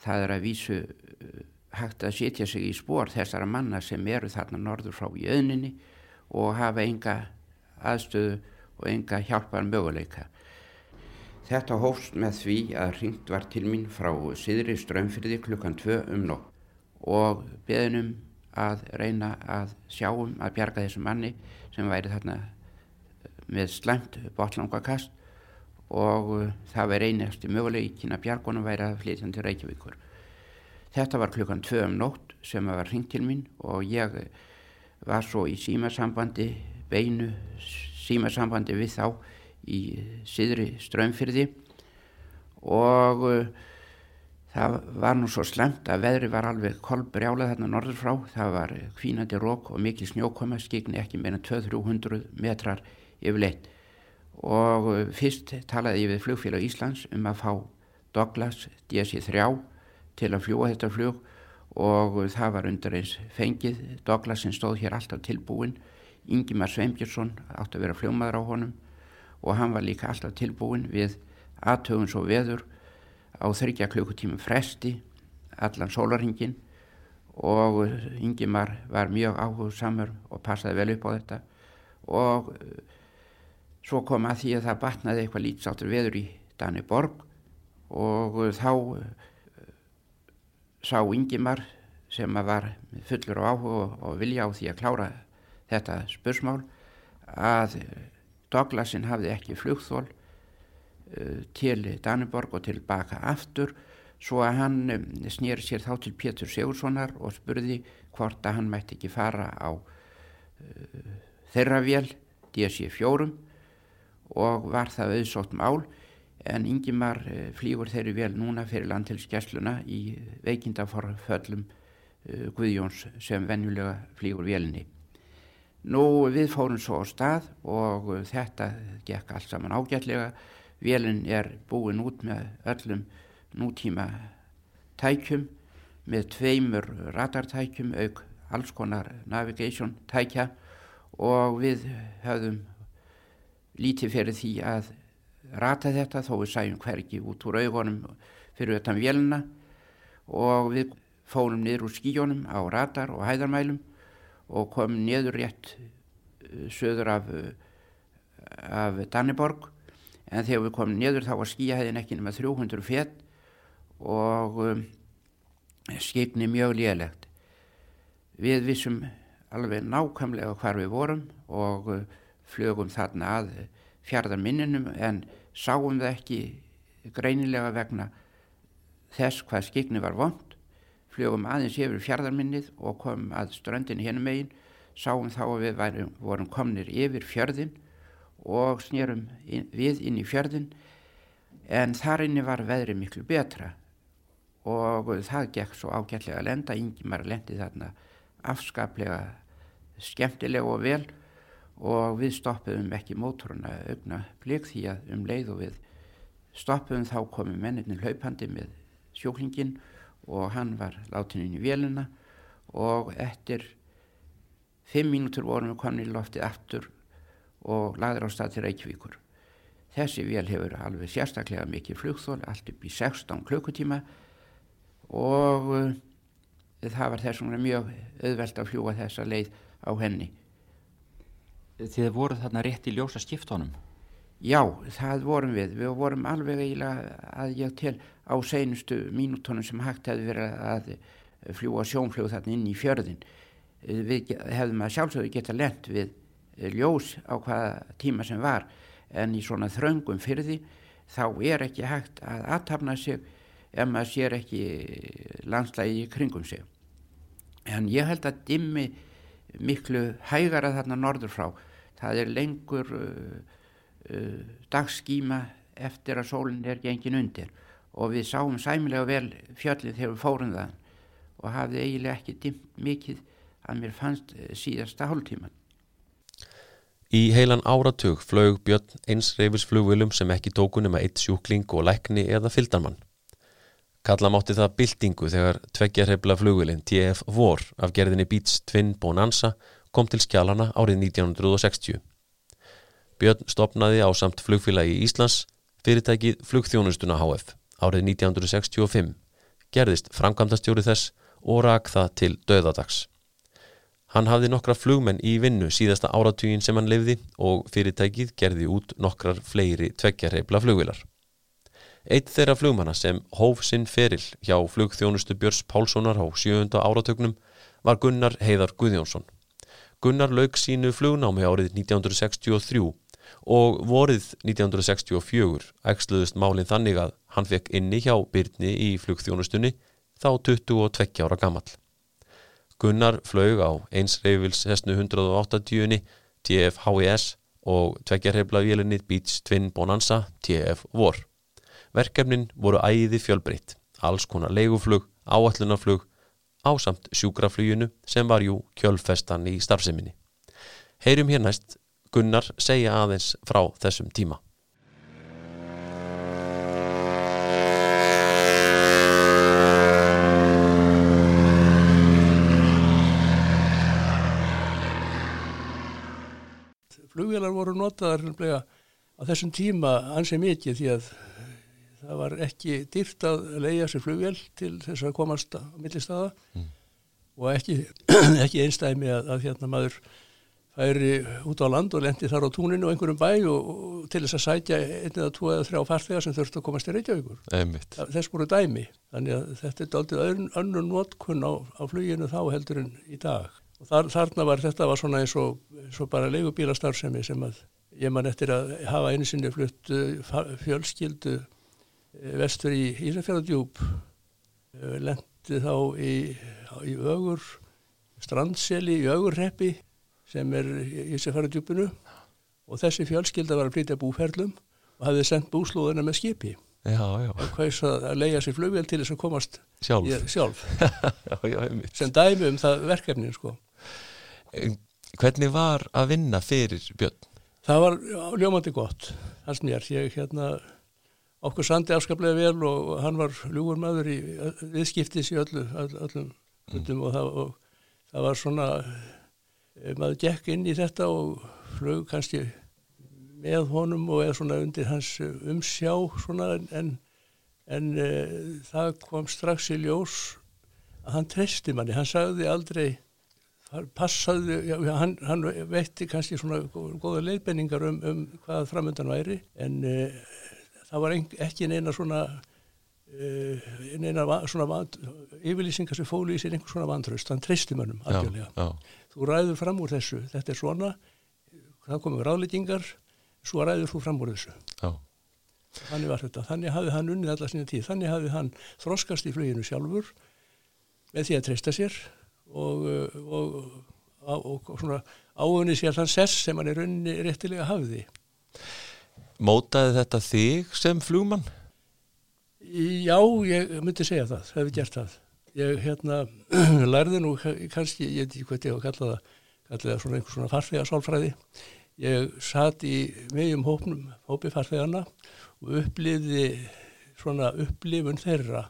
Það er að vísu uh, hægt að setja sig í spór þessara manna sem eru þarna norður frá í öðninni og hafa enga aðstöðu og enga hjálpar möguleika. Þetta hófst með því að ringt var til mín frá Sidri Strömfyrði klukkan 2 um nótt og beðinum að reyna að sjáum að bjarga þessum manni sem væri þarna með slemt botlangakast og það væri einasti möguleg í kynna bjargunum væri að flytja til Reykjavíkur. Þetta var klukkan 2 um nótt sem var ringt til mín og ég var svo í símasambandi, beinu símasambandi við þá í Sidri Strömfyrði og uh, Það var nú svo slemt að veðri var alveg kolbrjálað þarna norður frá. Það var kvínandi rók og mikil snjókoma, skikni ekki meina 200-300 metrar yfirleitt. Og fyrst talaði ég við flugfélag Íslands um að fá Douglas DC-3 til að fljúa þetta flug. Og það var undir eins fengið. Douglasin stóð hér alltaf tilbúin. Ingimar Sveinbjörnsson átti að vera fljómaður á honum. Og hann var líka alltaf tilbúin við aðtöguns og veður. Á þryggja klukkutímum fresti allan sólarhingin og Ingimar var mjög áhugsamur og passaði vel upp á þetta. Og svo kom að því að það batnaði eitthvað lítstáttur veður í Danneborg og þá eh, sá Ingimar sem var fullur á áhuga og vilja á því að klára þetta spursmál að Douglasin hafði ekki flugþól Eh, til Danneborg og tilbaka aftur. Svo að hann eh, snýr sér þá til Pétur Sigurssonar og spurði hvort að hann mætti ekki fara á þeirra vél DC-4 og var það auðsótt mál en Ingimar uh, flýgur þeirri vél núna fyrir landtilskessluna í veikindaforföllum uh, Guðjóns sem venjulega flýgur vélinni. Nú við fórum svo á stað og þetta gekk allt saman ágætlega Vélinn er búin út með öllum nútíma tækjum með tveimur radartækjum auk alls konar navigation tækja og við höfðum lítið fyrir því að rata þetta þó við sæjum hverki út úr augunum fyrir þetta vélina og við fórum niður úr skíjónum á radar og hæðarmælum og komum niður rétt uh, söður af, uh, af Danneborg en þegar við komum niður þá var skíahæðin ekki nema 300 fett og um, skipni mjög lélægt. Við vissum alveg nákvæmlega hvar við vorum og flögum þarna að fjardarminninum en sáum það ekki greinilega vegna þess hvað skikni var vond. Flögum aðeins yfir fjardarminnið og komum að ströndin hennum megin, sáum þá að við værum, vorum komnir yfir fjörðin og snýrum inn, við inn í fjörðin en þar inni var veðri miklu betra og það gekk svo ágætlega að lenda, Ingimar lendi þarna afskaplega skemmtilega og vel og við stoppuðum ekki mótoruna augna blik því að um leið og við stoppuðum þá komi menninni hlaupandi með sjóklingin og hann var látin inn í vélina og eftir fimm mínútur vorum við komin í loftið aftur og lagður á stað til Reykjavíkur. Þessi vél hefur alveg sérstaklega mikið flugþól, allt upp í 16 klukkutíma og uh, það var þessum mjög auðvelt að fljúa þessa leið á henni. Þið voru þarna rétt í ljósa skiptónum? Já, það vorum við. Við vorum alveg eiginlega að ég til á seinustu mínútonum sem hægt hefði verið að fljúa sjónfljóð þarna inn í fjörðin. Við hefðum að sjálfsögðu geta lent við ljós á hvaða tíma sem var en í svona þröngum fyrði þá er ekki hægt að aðtapna sig ef maður sér ekki landslægi kringum sig en ég held að dimmi miklu hægara þarna norður frá. Það er lengur uh, uh, dagskíma eftir að sólinn er gengin undir. Og við sáum sæmilega vel fjöllið þegar við fórum það og hafði eiginlega ekki dimmt mikið að mér fannst síðasta hálftíman Í heilan áratug flög Björn eins reyfisflugvilum sem ekki tóku nema eitt sjúkling og lækni eða fyldarmann. Kalla mátti það byltingu þegar tveggjarhefla flugvilin TF Vor af gerðinni Beats Twin Bonanza kom til skjálana árið 1960. Björn stopnaði á samt flugfélagi í Íslands fyrirtækið Flugþjónustuna HF árið 1965, gerðist framkvæmdastjóri þess og rak það til döðadags. Hann hafði nokkra flugmenn í vinnu síðasta áratugin sem hann lifði og fyrirtækið gerði út nokkrar fleiri tveggjarreipla flugvilar. Eitt þeirra flugmanna sem hóf sinn feril hjá flugþjónustu Björns Pálssonar á sjönda áratögnum var Gunnar Heiðar Guðjónsson. Gunnar lauk sínu flugnámi árið 1963 og vorið 1964 ægsluðust málinn þannig að hann fekk inni hjá Byrni í flugþjónustunni þá 22 ára gammal. Gunnar flög á eins reyfils hestnu 180 TF HIS og tveggjarheflavílinni Beach Twin Bonanza TF War. Verkefnin voru æði fjölbreytt alls konar leiguflug, áallunarflug, ásamt sjúkrafluginu sem var jú kjölfestan í starfseminni. Heyrum hér næst Gunnar segja aðeins frá þessum tíma. Flugvélar voru notaðar á þessum tíma ansið mikið því að það var ekki dýrt að leia sér flugvél til þess að komast á millistaða mm. og ekki, [CLEARS THROAT] ekki einstæmi að, að hérna maður færi út á land og lendi þar á túninu og einhverjum bæ og, og til þess að sætja einn eða tvo eða þrjá farþegar sem þurftu að komast í Reykjavíkur. Þess voru dæmi. Þannig að þetta er aldrei önnur notkunn á, á fluginu þá heldur en í dag. Og þar, þarna var þetta var svona eins og, eins og bara leigubílastarfsemi sem að ég man eftir að hafa einu sinni flutt fjölskyldu eh, vestur í Ísafjörðardjúb eh, lendi þá í, í ögur strandseli í ögurreppi sem er í Ísafjörðardjúbinu og þessi fjölskylda var að flytja búferlum og hafði sendt búslóðina með skipi já, já. og hvaðis að leia sér flugvél til þess að komast sjálf, í, sjálf. [LAUGHS] já, sem dæmi um það verkefnin sko. Hvernig var að vinna fyrir Björn? Það var ljómandi gott, hans mér. Ég hérna, okkur sandi afskaplega vel og hann var ljúgur maður í viðskiptis í öllu, öll, öllum mm. og, það, og það var svona, eh, maður gekk inn í þetta og flög kannski með honum og eða svona undir hans umsjá svona en, en e, það kom strax í ljós að hann treysti manni, hann sagði aldrei passaði, já, hann, hann veitti kannski svona góða leiðbenningar um, um hvað framöndan væri en uh, það var ekki neina svona uh, neina svona vand, yfirlýsingar sem fóli í sér einhvers svona vantraust, hann treysti mönnum algjörlega. Þú ræður fram úr þessu, þetta er svona, það komið ráðleggingar, svo ræður þú fram úr þessu. Já. Þannig var þetta, þannig hafði hann unnið alla sína tíð, þannig hafði hann þroskast í fluginu sjálfur með því að treysta sér og, og, og, og svona áunni sér þann sess sem hann er unni réttilega hafði. Mótaði þetta þig sem flugmann? Já, ég myndi segja það, hefði gert það. Ég hérna [CLEARS THROAT] lærði nú kannski, ég veit ekki hvað ég á að kalla það, kalla það svona einhvers svona farþegarsálfræði. Ég satt í meðjum hópnum, hópi farþegarna og uppliði svona upplifun þeirra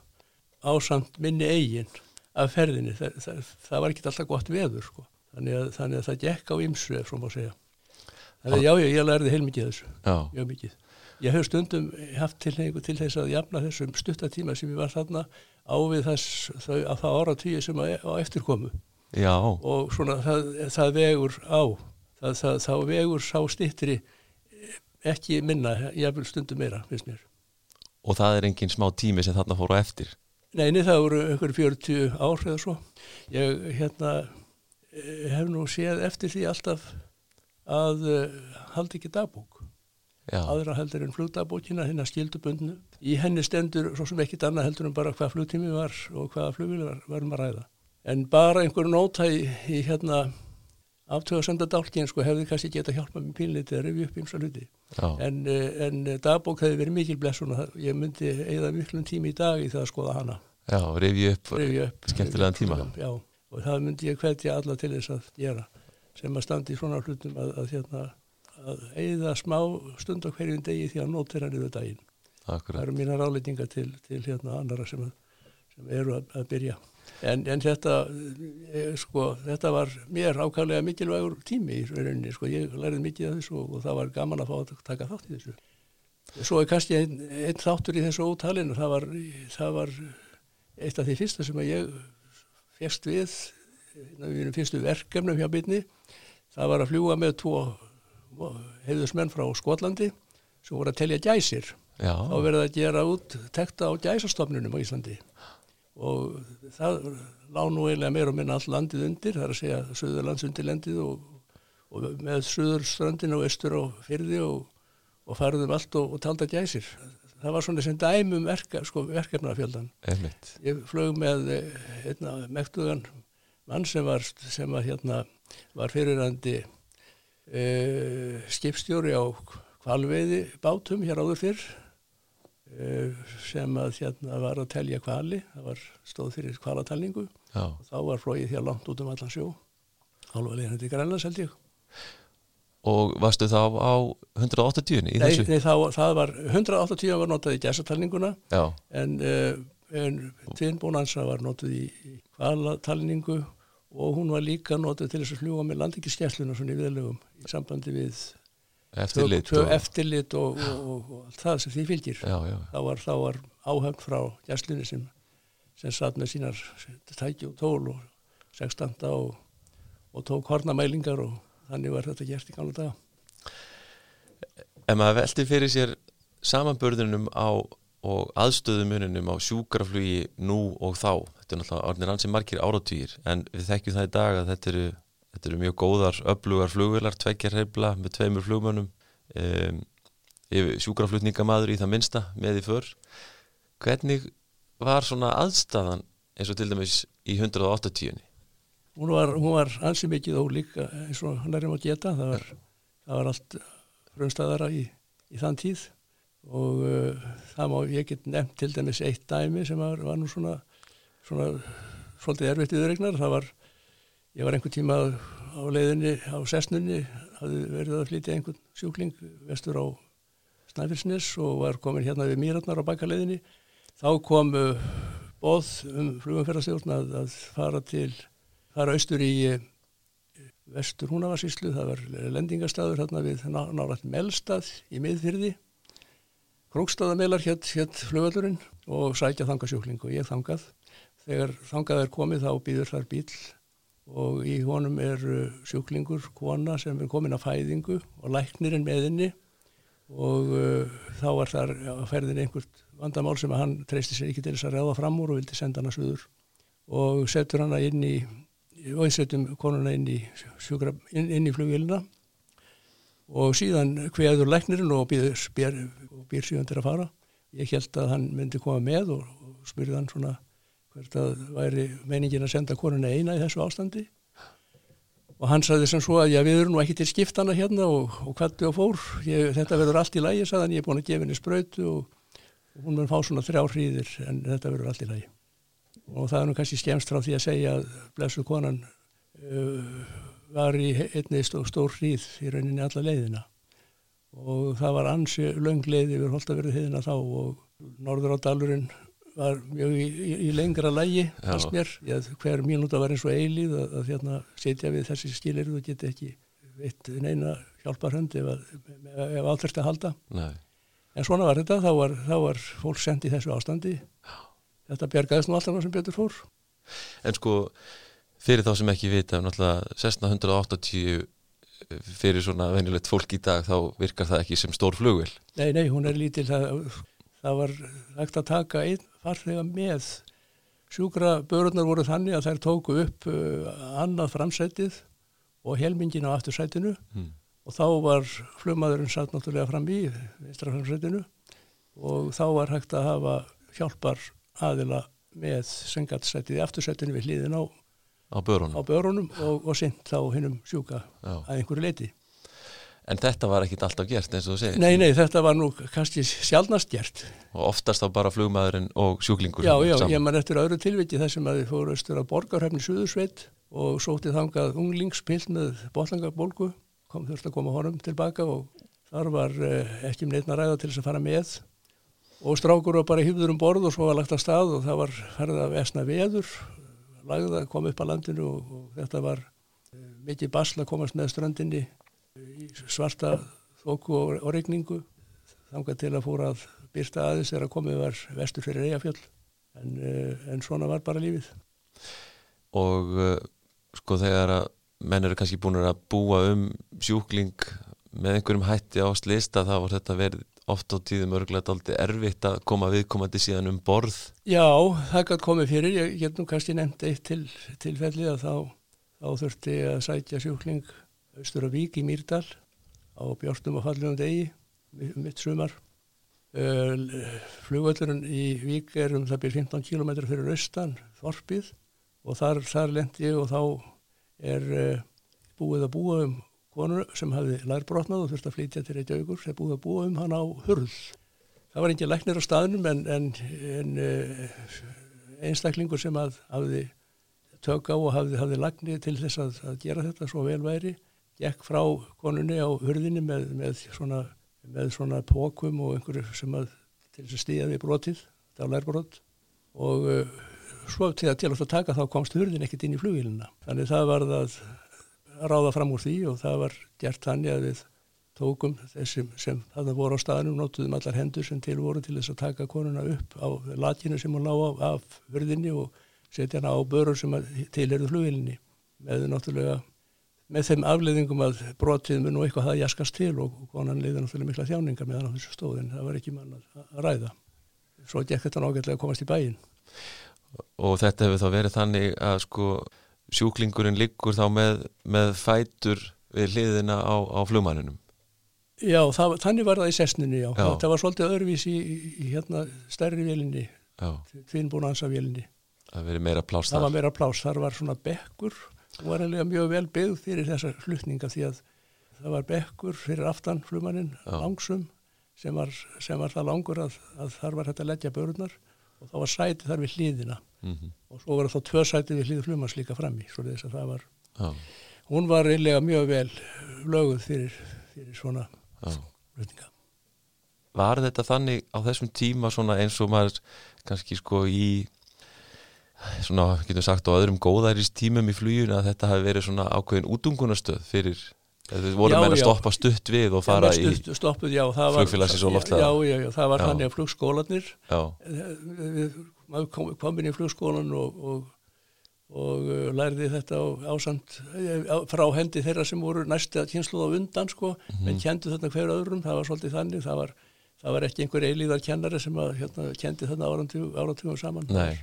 á samt minni eigin af ferðinni, það, það, það var ekki alltaf gott veður sko, þannig að, þannig að það gekk á ymsu ef svo má segja þannig að já, já, ég lærði heilmikið þessu. Já. mjög mikið, ég hef stundum haft tilhengu til þess að jafna þessum stuttatíma sem ég var þarna ávið þess þau, að það ára tíu sem á eftirkomu já. og svona það, það vegur á. Þá vegur sá stittri ekki minna, ég vil stundum meira, finnst mér. Og það er engin smá tími sem þarna fóru á eftir? Neini, það voru einhver 40 ár eða svo. Ég hérna, eh, hef nú séð eftir því alltaf að uh, haldi ekki dagbók. Já. Aðra heldur en flugdagbókina, hérna skildubundnu. Í henni stendur svo sem ekkit annað heldur en bara hvað flugtími var og hvaða flugvili var, varum að ræða. En bara einhver nóta í, í hérna aftöðarsönda dálkinn sko hefði kannski geta hjálpað með pínleiti að revja upp eins og hluti en, eh, en dagbók hefði verið mikil blessun og ég myndi eigða miklum tími í dag í það að skoða hana Já, revja upp, upp skemmtilegan tíma Já, og það myndi ég hvetja alla til þess að gera sem að standi í svona hlutum að, að, hérna, að eigða smá stund á hverjum degi því að nótir hann yfir daginn. Akkurat. Það eru mína ráleitinga til, til hérna annara sem, sem eru að, að byrja. En, en þetta eh, sko, þetta var mér ákvæmlega mikilvægur tími í rauninni, sko, ég lærið mikið af þessu og það var gaman að fá að taka þátt í þessu. Svo er kannski einn ein þáttur í þessu ótalinu, það var það var eitt af því fyrsta sem að ég férst við við erum fyrstu verkefnum hjá byrni það var að fljúa með tvo heiðusmenn frá Skotlandi sem voru að telja gæsir Já. þá verið að gera út tekta á gæsastofnunum á Íslandi og það lág nú eiginlega meir og minna all landið undir, það er að segja söðurlandsundirlendið og, og með söðurstrandin og östur og fyrði og, og farðum allt og, og talda gæsir. Það var svona sem dæmum verka, sko, verkefnafjöldan. Ég flög með eh, einna mektugan mann sem var, sem var, hérna, var fyrirandi e, skipstjóri á kvalveiði bátum hér áður fyrr sem að hérna var að telja kvali, það var stóð fyrir kvalatalningu og þá var flóið hér langt út um allan sjó. Alveg leginandi grænlands held ég. Og varstu þá á 180 í nei, þessu? Nei, það, það var 180 var notað í gæsatalninguna en, en tvinnbónansa var notað í kvalatalningu og hún var líka notað til þess að fljúa með landingiskessluna svona í viðlegum í sambandi við eftirlit, og, eftirlit og, og, og það sem því fylgir já, já. þá var, var áhöfn frá gæslunni sem, sem satt með sínar tæki og tól og sextanda og tók hornamælingar og þannig var þetta gert í gamla daga En maður veldi fyrir sér samanbörðunum á og aðstöðumununum á sjúkraflugi nú og þá, þetta er náttúrulega orðinir ansið margir áratýr, en við þekkjum það í dag að þetta eru, þetta eru mjög góðar öflugar flugvilar, tveggjar heibla með tveimur flugmönnum um, sjúkraflutningamadur í það minsta með í för. Hvernig var svona aðstæðan eins og til dæmis í 180 Hún var, var ansið mikið ólík eins og hann er um að geta. Það var, það var allt raunstæðara í, í þann tíð og uh, það má ég get nefnt til dæmis eitt dæmi sem var, var nú svona svona svolítið erfitt viðregnar það var, ég var einhver tíma á leiðinni á sessnunni hafði verið að flytja einhvern sjúkling vestur á Snæfellsnes og var komin hérna við Mýratnar á bakaleiðinni. Þá kom uh, bóð um flugumferðarstjórn að, að fara til fara austur í uh, vestur húnavarsíslu, það var lendingastadur hérna við nárat Melstað í miðfyrði Krókstaðamelar hétt hétt flugvöldurinn og sækja þangasjúkling og ég þangað. Þegar þangað er komið þá býður þar bíl og í honum er sjúklingur, kona sem er komin að fæðingu og læknirinn meðinni og uh, þá var þar að ferðin einhvert vandamál sem að hann treysti sér ekki til þess að ræða fram úr og vildi senda hana suður og setur hana inn í, og einsettum konuna inn í, inn, inn í flugvélina og síðan hveður læknirinn og býr, býr, býr síðan til að fara. Ég held að hann myndi koma með og, og spurði hann svona hvert að væri meiningin að senda konuna eina í þessu ástandi og hann saði sem svo að já við erum nú ekki til skiptana hérna og, og kvættu og fór. Ég, þetta verður allt í lægi, saðan ég er búin að gefa henni spröytu og, og hún mun fá svona þrjá hríðir en þetta verður allt í lægi. Og það er nú kannski skemst frá því að segja að blessu konan uh, var í einni stór hríð í rauninni alla leiðina og það var ansi löng leið yfir Holtaverðu heiðina þá og Norður á dalurinn var mjög í, í, í lengra lægi fannst mér, ég, hver mínúta var eins og eilíð að, að hérna, setja við þessi skilir og geti ekki veitt neina hjálparhönd ef, ef áþurfti að halda. Nei. en svona var þetta, þá var, þá var fólk sendt í þessu ástandi. Þetta bjargaðist nú alltaf sem betur fór. En sko fyrir þá sem ekki vita, náttúrulega 1680 fyrir svona venjulegt fólk í dag þá virkar það ekki sem stór flugvel Nei, nei, hún er lítil. Það, það var hægt að taka einn farþega með. Sjúkra börurnar voru þannig að þær tóku upp uh, annað framsætið og helmingin á aftursætinu. Mm. og þá var flugmaðurinn satt náttúrulega fram í vinstra framsætinu. Og þá var hægt að hafa hjálpar aðila með sengatsætið í aftursætinu við hlýðin á á börunum, á börunum og, og sint þá hinnum sjúka Já. að einhverju leiti. En þetta var ekkit alltaf gert eins og þú segir? Nei, nei, þetta var nú kannski sjálfnast gert. Og oftast þá bara flugmaðurinn og sjúklingur? Já, já, saman. ég man eftir öðru tilviki þar sem að þið fóru östur að borgarhefni Suðursveit og sótið þangað unglingspill með botlangabólgu, kom þurft að koma honum tilbaka og þar var eh, ekki um neitna ræða til þess að fara með og strákur var bara hýfður um borð og svo var lagt að stað og það var ferðið af esna veður lagða, kom upp á landinu og, og þetta var uh, mikið basla að komast með strandinni í svarta þóku og, og regningu þangað til að fóra að byrsta aðeins þegar að komið var vestur fyrir Eyjafjöld en, uh, en svona var bara lífið. Og sko þegar að menn eru kannski búin að búa um sjúkling með einhverjum hætti á slista þá var þetta verið oft á tíðum örglega aldrei erfitt að koma viðkomandi síðan um borð. Já, það gæti komið fyrir. Ég get nú kannski nefnt eitt til, tilfelli að þá, þá þurfti að sætja sjúkling austur að Vík í Mýrdal á bjórnum og fallum degi mitt sumar. Flugvöldurinn í Vík er um það byrjum 15 km fyrir austan Þorpið og þar, þar lendi og þá er búið að búa um konur sem hafi lærbrotnað og þurfti að flytja til Reykjavíkur sem búið að búa um hann á hurð. Það var ekki læknir á staðnum en, en, en einstaklingur sem að hafði tök á og hafði, hafði lagnir til þess að, að gera þetta svo vel væri gekk frá konunni á hurðinni með, með svona, svona pókum og einhverju sem að til þess að stíða við brotið, þetta var lærbrot. Og uh, svo til að til að taka þá komst hurðin ekkert inn í flugilina þannig það var það að ráða fram úr því og það var gert þannig að við tókum þessum sem það voru á staðnum, nótuðum allar hendur sem til voru til þess að taka konuna upp á latinu sem hún lág á af hurðinni og setja hana á börur sem til eru flugilinni með náttúrulega með þeim afleiðingum að brotið mun og eitthvað það jaskast til og konan leiði náttúrulega mikla þjáningar með hann á þessu stóðin það var ekki mann að ræða. Svo gekk þetta nákvæmlega að komast í bæin Og þetta hefur þá verið þannig að sko sjúklingurinn liggur þá með, með fætur við hliðina á, á flugmanninum Já, það, þannig var það í sessninu já. já. það var svolítið öðruvís í, í, hérna stærri vélinni tvinnbúnansa vélinni Það. Það var meira plás, þar var svona bekkur og var alveg mjög vel byggð fyrir þessa hlutninga því að það var bekkur fyrir aftan flumaninn langsum sem var, sem var það langur að, að þar var þetta leggja börnar og þá var sæti þar við hlýðina mm -hmm. og svo var það þá tvö sæti við hlýðu flumans líka fram í svo þess að það var Já. hún var einlega mjög vel löguð fyrir, fyrir svona hlutninga Var þetta þannig á þessum tíma eins og maður kannski sko í svona, getum sagt, á öðrum góðæris tímum í fluginu að þetta hafi verið svona ákveðin útungunastöð fyrir Þið voru meira að stoppa stutt við og fara já, stutt, í stoppuð, já, flugfélagsins og loftlega. Já, já, já, það var þannig að flugskólanir, við kom, komum inn í flugskólan og, og, og uh, lærði þetta á, ásand á, frá hendi þeirra sem voru næsta kynsluð á undan, sko, mm -hmm. menn kendi þarna hver öðrum, það var svolítið þannig, það var, það var ekki einhver eilíðar kennari sem að, hérna, kendi þarna áratugum saman. Nei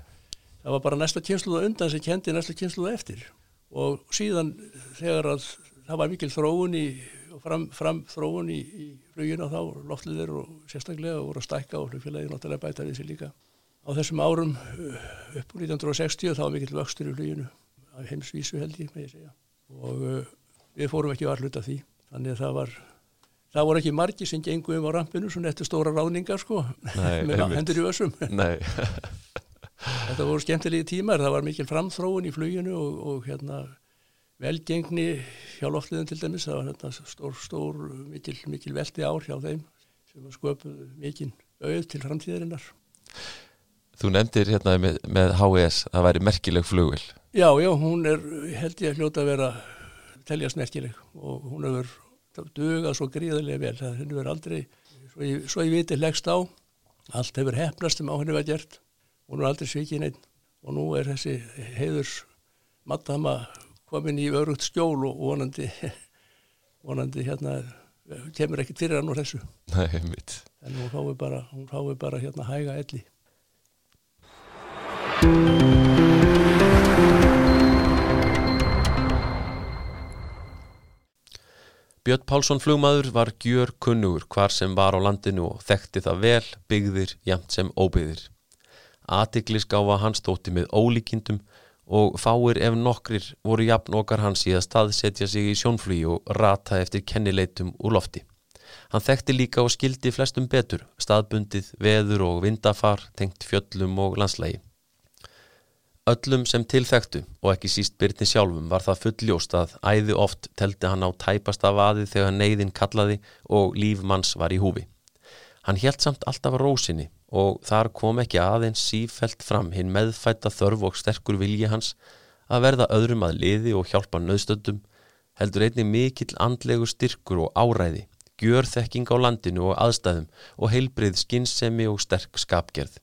það var bara næsta kynsluða undan sem kendi næsta kynsluða eftir og síðan þegar að það var mikil þróun í fram, fram þróun í, í flugina þá loftliðir og sérstaklega voru að stækka og flugfélagi náttúrulega bæta við sér líka á þessum árum uh, upp úr 1960 þá var mikil vöxtur í fluginu af heimsvísu held ég með ég segja. Og uh, við fórum ekki var hluta því. Þannig að það var það voru ekki margi sem gengum um á rampinu svona eftir stóra ráðningar sko [LAUGHS] Nei, með hendur í össum [LAUGHS] [LAUGHS] Þetta voru skemmtilegi tímar, það var mikil framþróun í fluginu og, og hérna velgengni hjá loftliðin til dæmis, það var hérna stór, stór, mikil, mikil veldi ár hjá þeim sem sköpuð mikil auð til framtíðarinnar. Þú nefndir hérna með, með HES, það væri merkileg flugvel. Já, já, hún er held ég að hljóta að vera teljast merkileg og hún hefur dugað svo gríðarlega vel, það hefur aldrei, svo ég, svo ég viti leggst á, allt hefur hefnast um á henni verið gert. Hún er aldrei svikið neitt og nú er þessi heiðurs mattama komin í örugt skjól og vonandi [LAUGHS] vonandi hérna kemur ekkert fyrir hann úr þessu. Nei, mitt en hún fái bara, hún fái bara hérna hæga elli Björn Pálsson flugmaður var gjör kunnugur hvar sem var á landinu og þekkti það vel byggðir jæmt sem óbyggðir Atiklisgáfa hans þótti með ólíkindum og fáir ef nokkrir voru jafn okkar hans í að staðsetja sig í sjónflýi og rata eftir kennileitum úr lofti. Hann þekkti líka og skildi flestum betur, staðbundið, veður og vindafar, tengt fjöllum og landslægi. Öllum sem tilþektu og ekki síst byrni sjálfum var það fulljóst að æði oft teldi hann á tæpasta vaði þegar neyðin kallaði og lífmanns var í húfi. Hann helt samt alltaf rósinni og þar kom ekki aðeins sífelt fram hinn meðfætta þörf og sterkur vilji hans að verða öðrum að liði og hjálpa nöðstöndum, heldur einnig mikill andlegu styrkur og áræði, gjör þekking á landinu og aðstæðum og heilbrið skinnsemi og sterk skapgerð.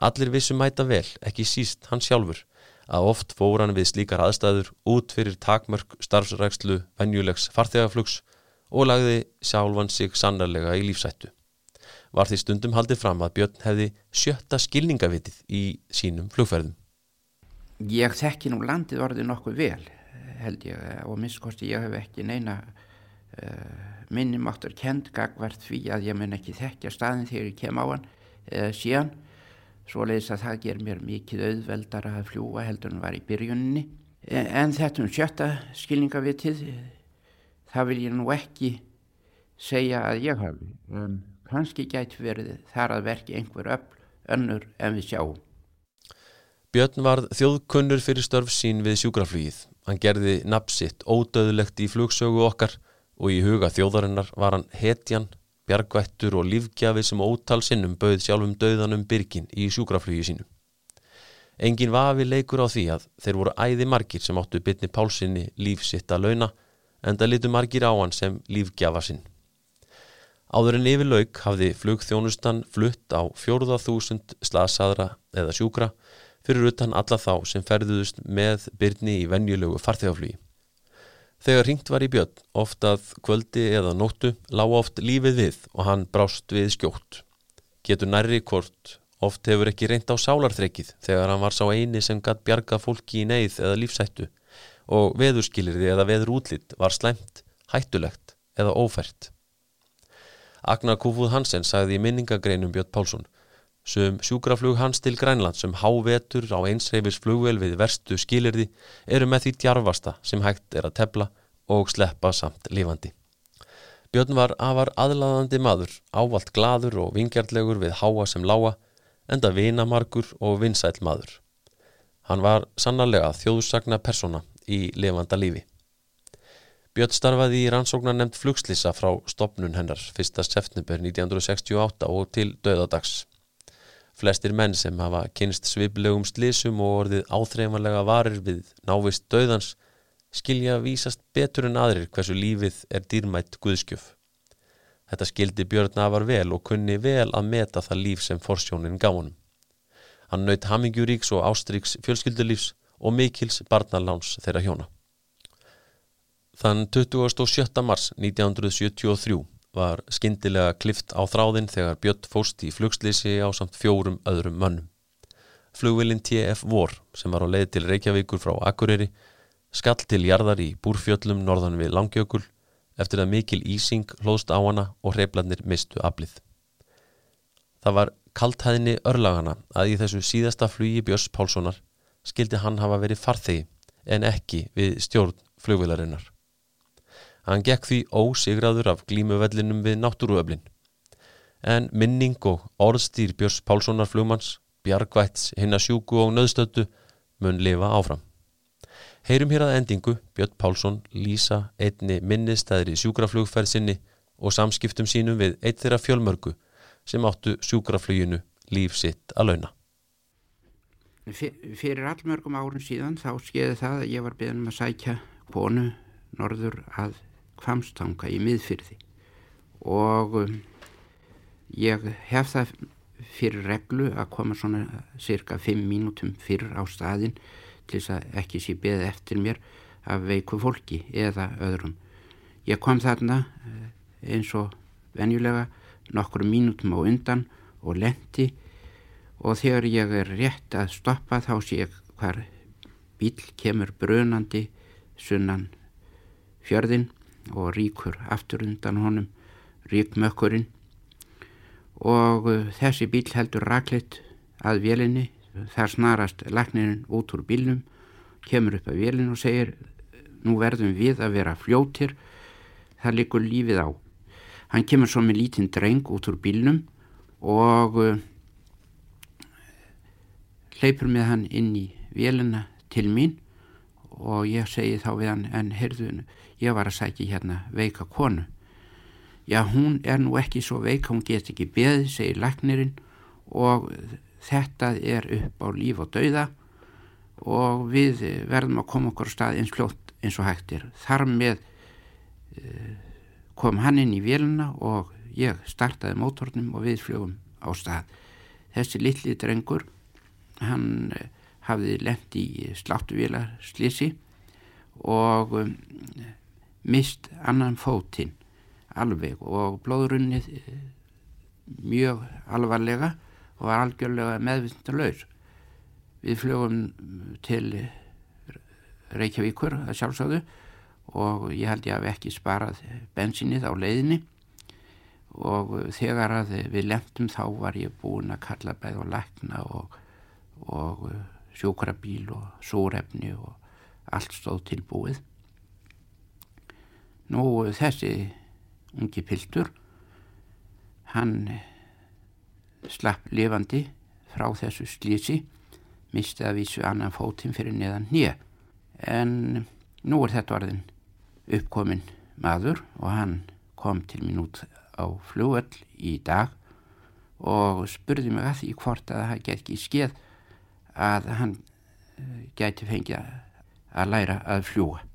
Allir vissum mæta vel, ekki síst hann sjálfur, að oft fór hann við slíkar aðstæður út fyrir takmörk starfsrækslu venjulegs farþegaflugs og lagði sjálfan sig sannarlega í lífsættu var því stundum haldið fram að Björn hefði sjötta skilningavitið í sínum flugferðum. Ég þekki nú landið orðið nokkuð vel held ég og minnskosti ég hef ekki neina uh, minnum áttur kendgagvart því að ég mun ekki þekkja staðin þegar ég kem á hann eða síðan svo leiðis að það ger mér mikið auðveldar að fljúa heldur en var í byrjunni en þetta um sjötta skilningavitið það vil ég nú ekki segja að ég hafi en kannski gæti verið þar að verki einhver öll önnur en við sjáum. Björn varð þjóðkunnur fyrir störf sín við sjúkraflugið. Hann gerði napsitt ódöðlegt í flugsögu okkar og í huga þjóðarinnar var hann hetjan, bjargvættur og lífgjafi sem ótal sinnum bauð sjálfum döðanum byrgin í sjúkraflugi sínu. Engin vafi leikur á því að þeir voru æði margir sem áttu bytni pálsinni lífsitt að launa en það litu margir á hann sem lífgjafa sinn. Áður en yfir lauk hafði flugþjónustan flutt á fjórða þúsund slasaðra eða sjúkra fyrir utan alla þá sem ferðuðust með byrni í venjulegu farþegaflugi. Þegar ringt var í björn, oft að kvöldi eða nóttu, lág oft lífið við og hann brást við skjótt. Getur nærri hvort, oft hefur ekki reynd á sálarþrekið þegar hann var sá eini sem gatt bjarga fólki í neyð eða lífsættu og veðurskilirði eða veður útlitt var slæmt, hættulegt eða ófært. Agnar Kúfúð Hansen sagði í minningagreinum Björn Pálsson Sum sjúkraflug hans til Grænland sem hávetur á einsreifis flugvel við verstu skilirði eru með því djarfasta sem hægt er að tepla og sleppa samt lifandi. Björn var afar aðlaðandi maður, ávalt gladur og vingjartlegur við háa sem lága, enda vinamarkur og vinsæl maður. Hann var sannarlega þjóðsagna persona í lifanda lífi. Björn starfaði í rannsóknar nefnd flugslissa frá stopnun hennar 1. september 1968 og til döðadags. Flestir menn sem hafa kynst sviblegum slísum og orðið áþreifanlega varir við návist döðans skilja vísast betur en aðrir hversu lífið er dýrmætt guðskjöf. Þetta skildi Björn afar vel og kunni vel að meta það líf sem forsjónin gá honum. Hann naut hamingjuríks og ástríks fjölskyldulífs og mikils barnaláns þeirra hjóna. Þann 27. mars 1973 var skindilega klift á þráðinn þegar Björn fóst í flugslýsi á samt fjórum öðrum mönnum. Flugvilin TF Vor sem var á leið til Reykjavíkur frá Akureyri skall til jarðar í búrfjöllum norðan við Langjökul eftir að mikil ísing hlóðst á hana og hreiflarnir mistu aflið. Það var kalthæðinni örlagana að í þessu síðasta flugi Björns Pálssonar skildi hann hafa verið farþegi en ekki við stjórn flugvilarinnar. Hann gekk því ósigraður af glímuvellinum við náttúruöflin. En minning og orðstýr Björns Pálssonar flugmanns, Bjargvæts, Hinnasjúku og Nöðstötu mun lifa áfram. Heyrum hér að endingu Björn Pálsson lýsa einni minnistæðri sjúkraflugferð sinni og samskiptum sínum við eitt þeirra fjölmörgu sem áttu sjúkrafluginu líf sitt að launa. Fyrir allmörgum árun síðan þá skeiði það að ég var beðin um að sækja bónu norður að kvamstanga í miðfyrði og um, ég hef það fyrir reglu að koma svona cirka 5 mínútum fyrir á staðin til þess að ekki sé beð eftir mér af veiku fólki eða öðrum. Ég kom þarna eh, eins og venjulega nokkru mínútum á undan og lendi og þegar ég er rétt að stoppa þá sé ég hvar bíl kemur brunandi sunnan fjörðin og ríkur aftur undan honum ríkmökkurinn. Og uh, þessi bíl heldur rakleitt að vélinni. Þar snarast laknirinn út úr bílnum kemur upp að vélinu og segir nú verðum við að vera fljóttir það likur lífið á. Hann kemur svo með lítinn dreng út úr bílnum og uh, hleypur með hann inn í vélina til mín og ég segi þá við hann en heyrðu ég var að sækja hérna veika konu. Já hún er nú ekki svo veika hún get ekki beðið segir læknirinn og þetta er upp á líf og dauða og við verðum að koma okkur stað eins fljótt eins og hægt er. Þar með uh, kom hann inn í véluna og ég startaði mótornum og við fljóum á stað. Þessi litli drengur hann uh, hafði lent í sláttuvílar slisi og um, mist annan fótinn alveg og blóðrunnið eh, mjög alvarlega og var algjörlega meðvindalaus. Við flögum til Reykjavíkur að sjálfsögðu og ég held ég að ekki sparað bensinnið á leiðinni og þegar að við lemtum þá var ég búin að kalla bæð og lækna og, og sjókrabíl og sórefni og allt stóð tilbúið. Nú þessi ungi piltur, hann slapp lifandi frá þessu slísi misti að vísu annan fótinn fyrir neðan nýja en nú er þetta orðin uppkominn maður og hann kom til mín út á flugöll í dag og spurði mig að því hvort að það get ekki skeið að hann eh, gæti fengið að læra að fljúa.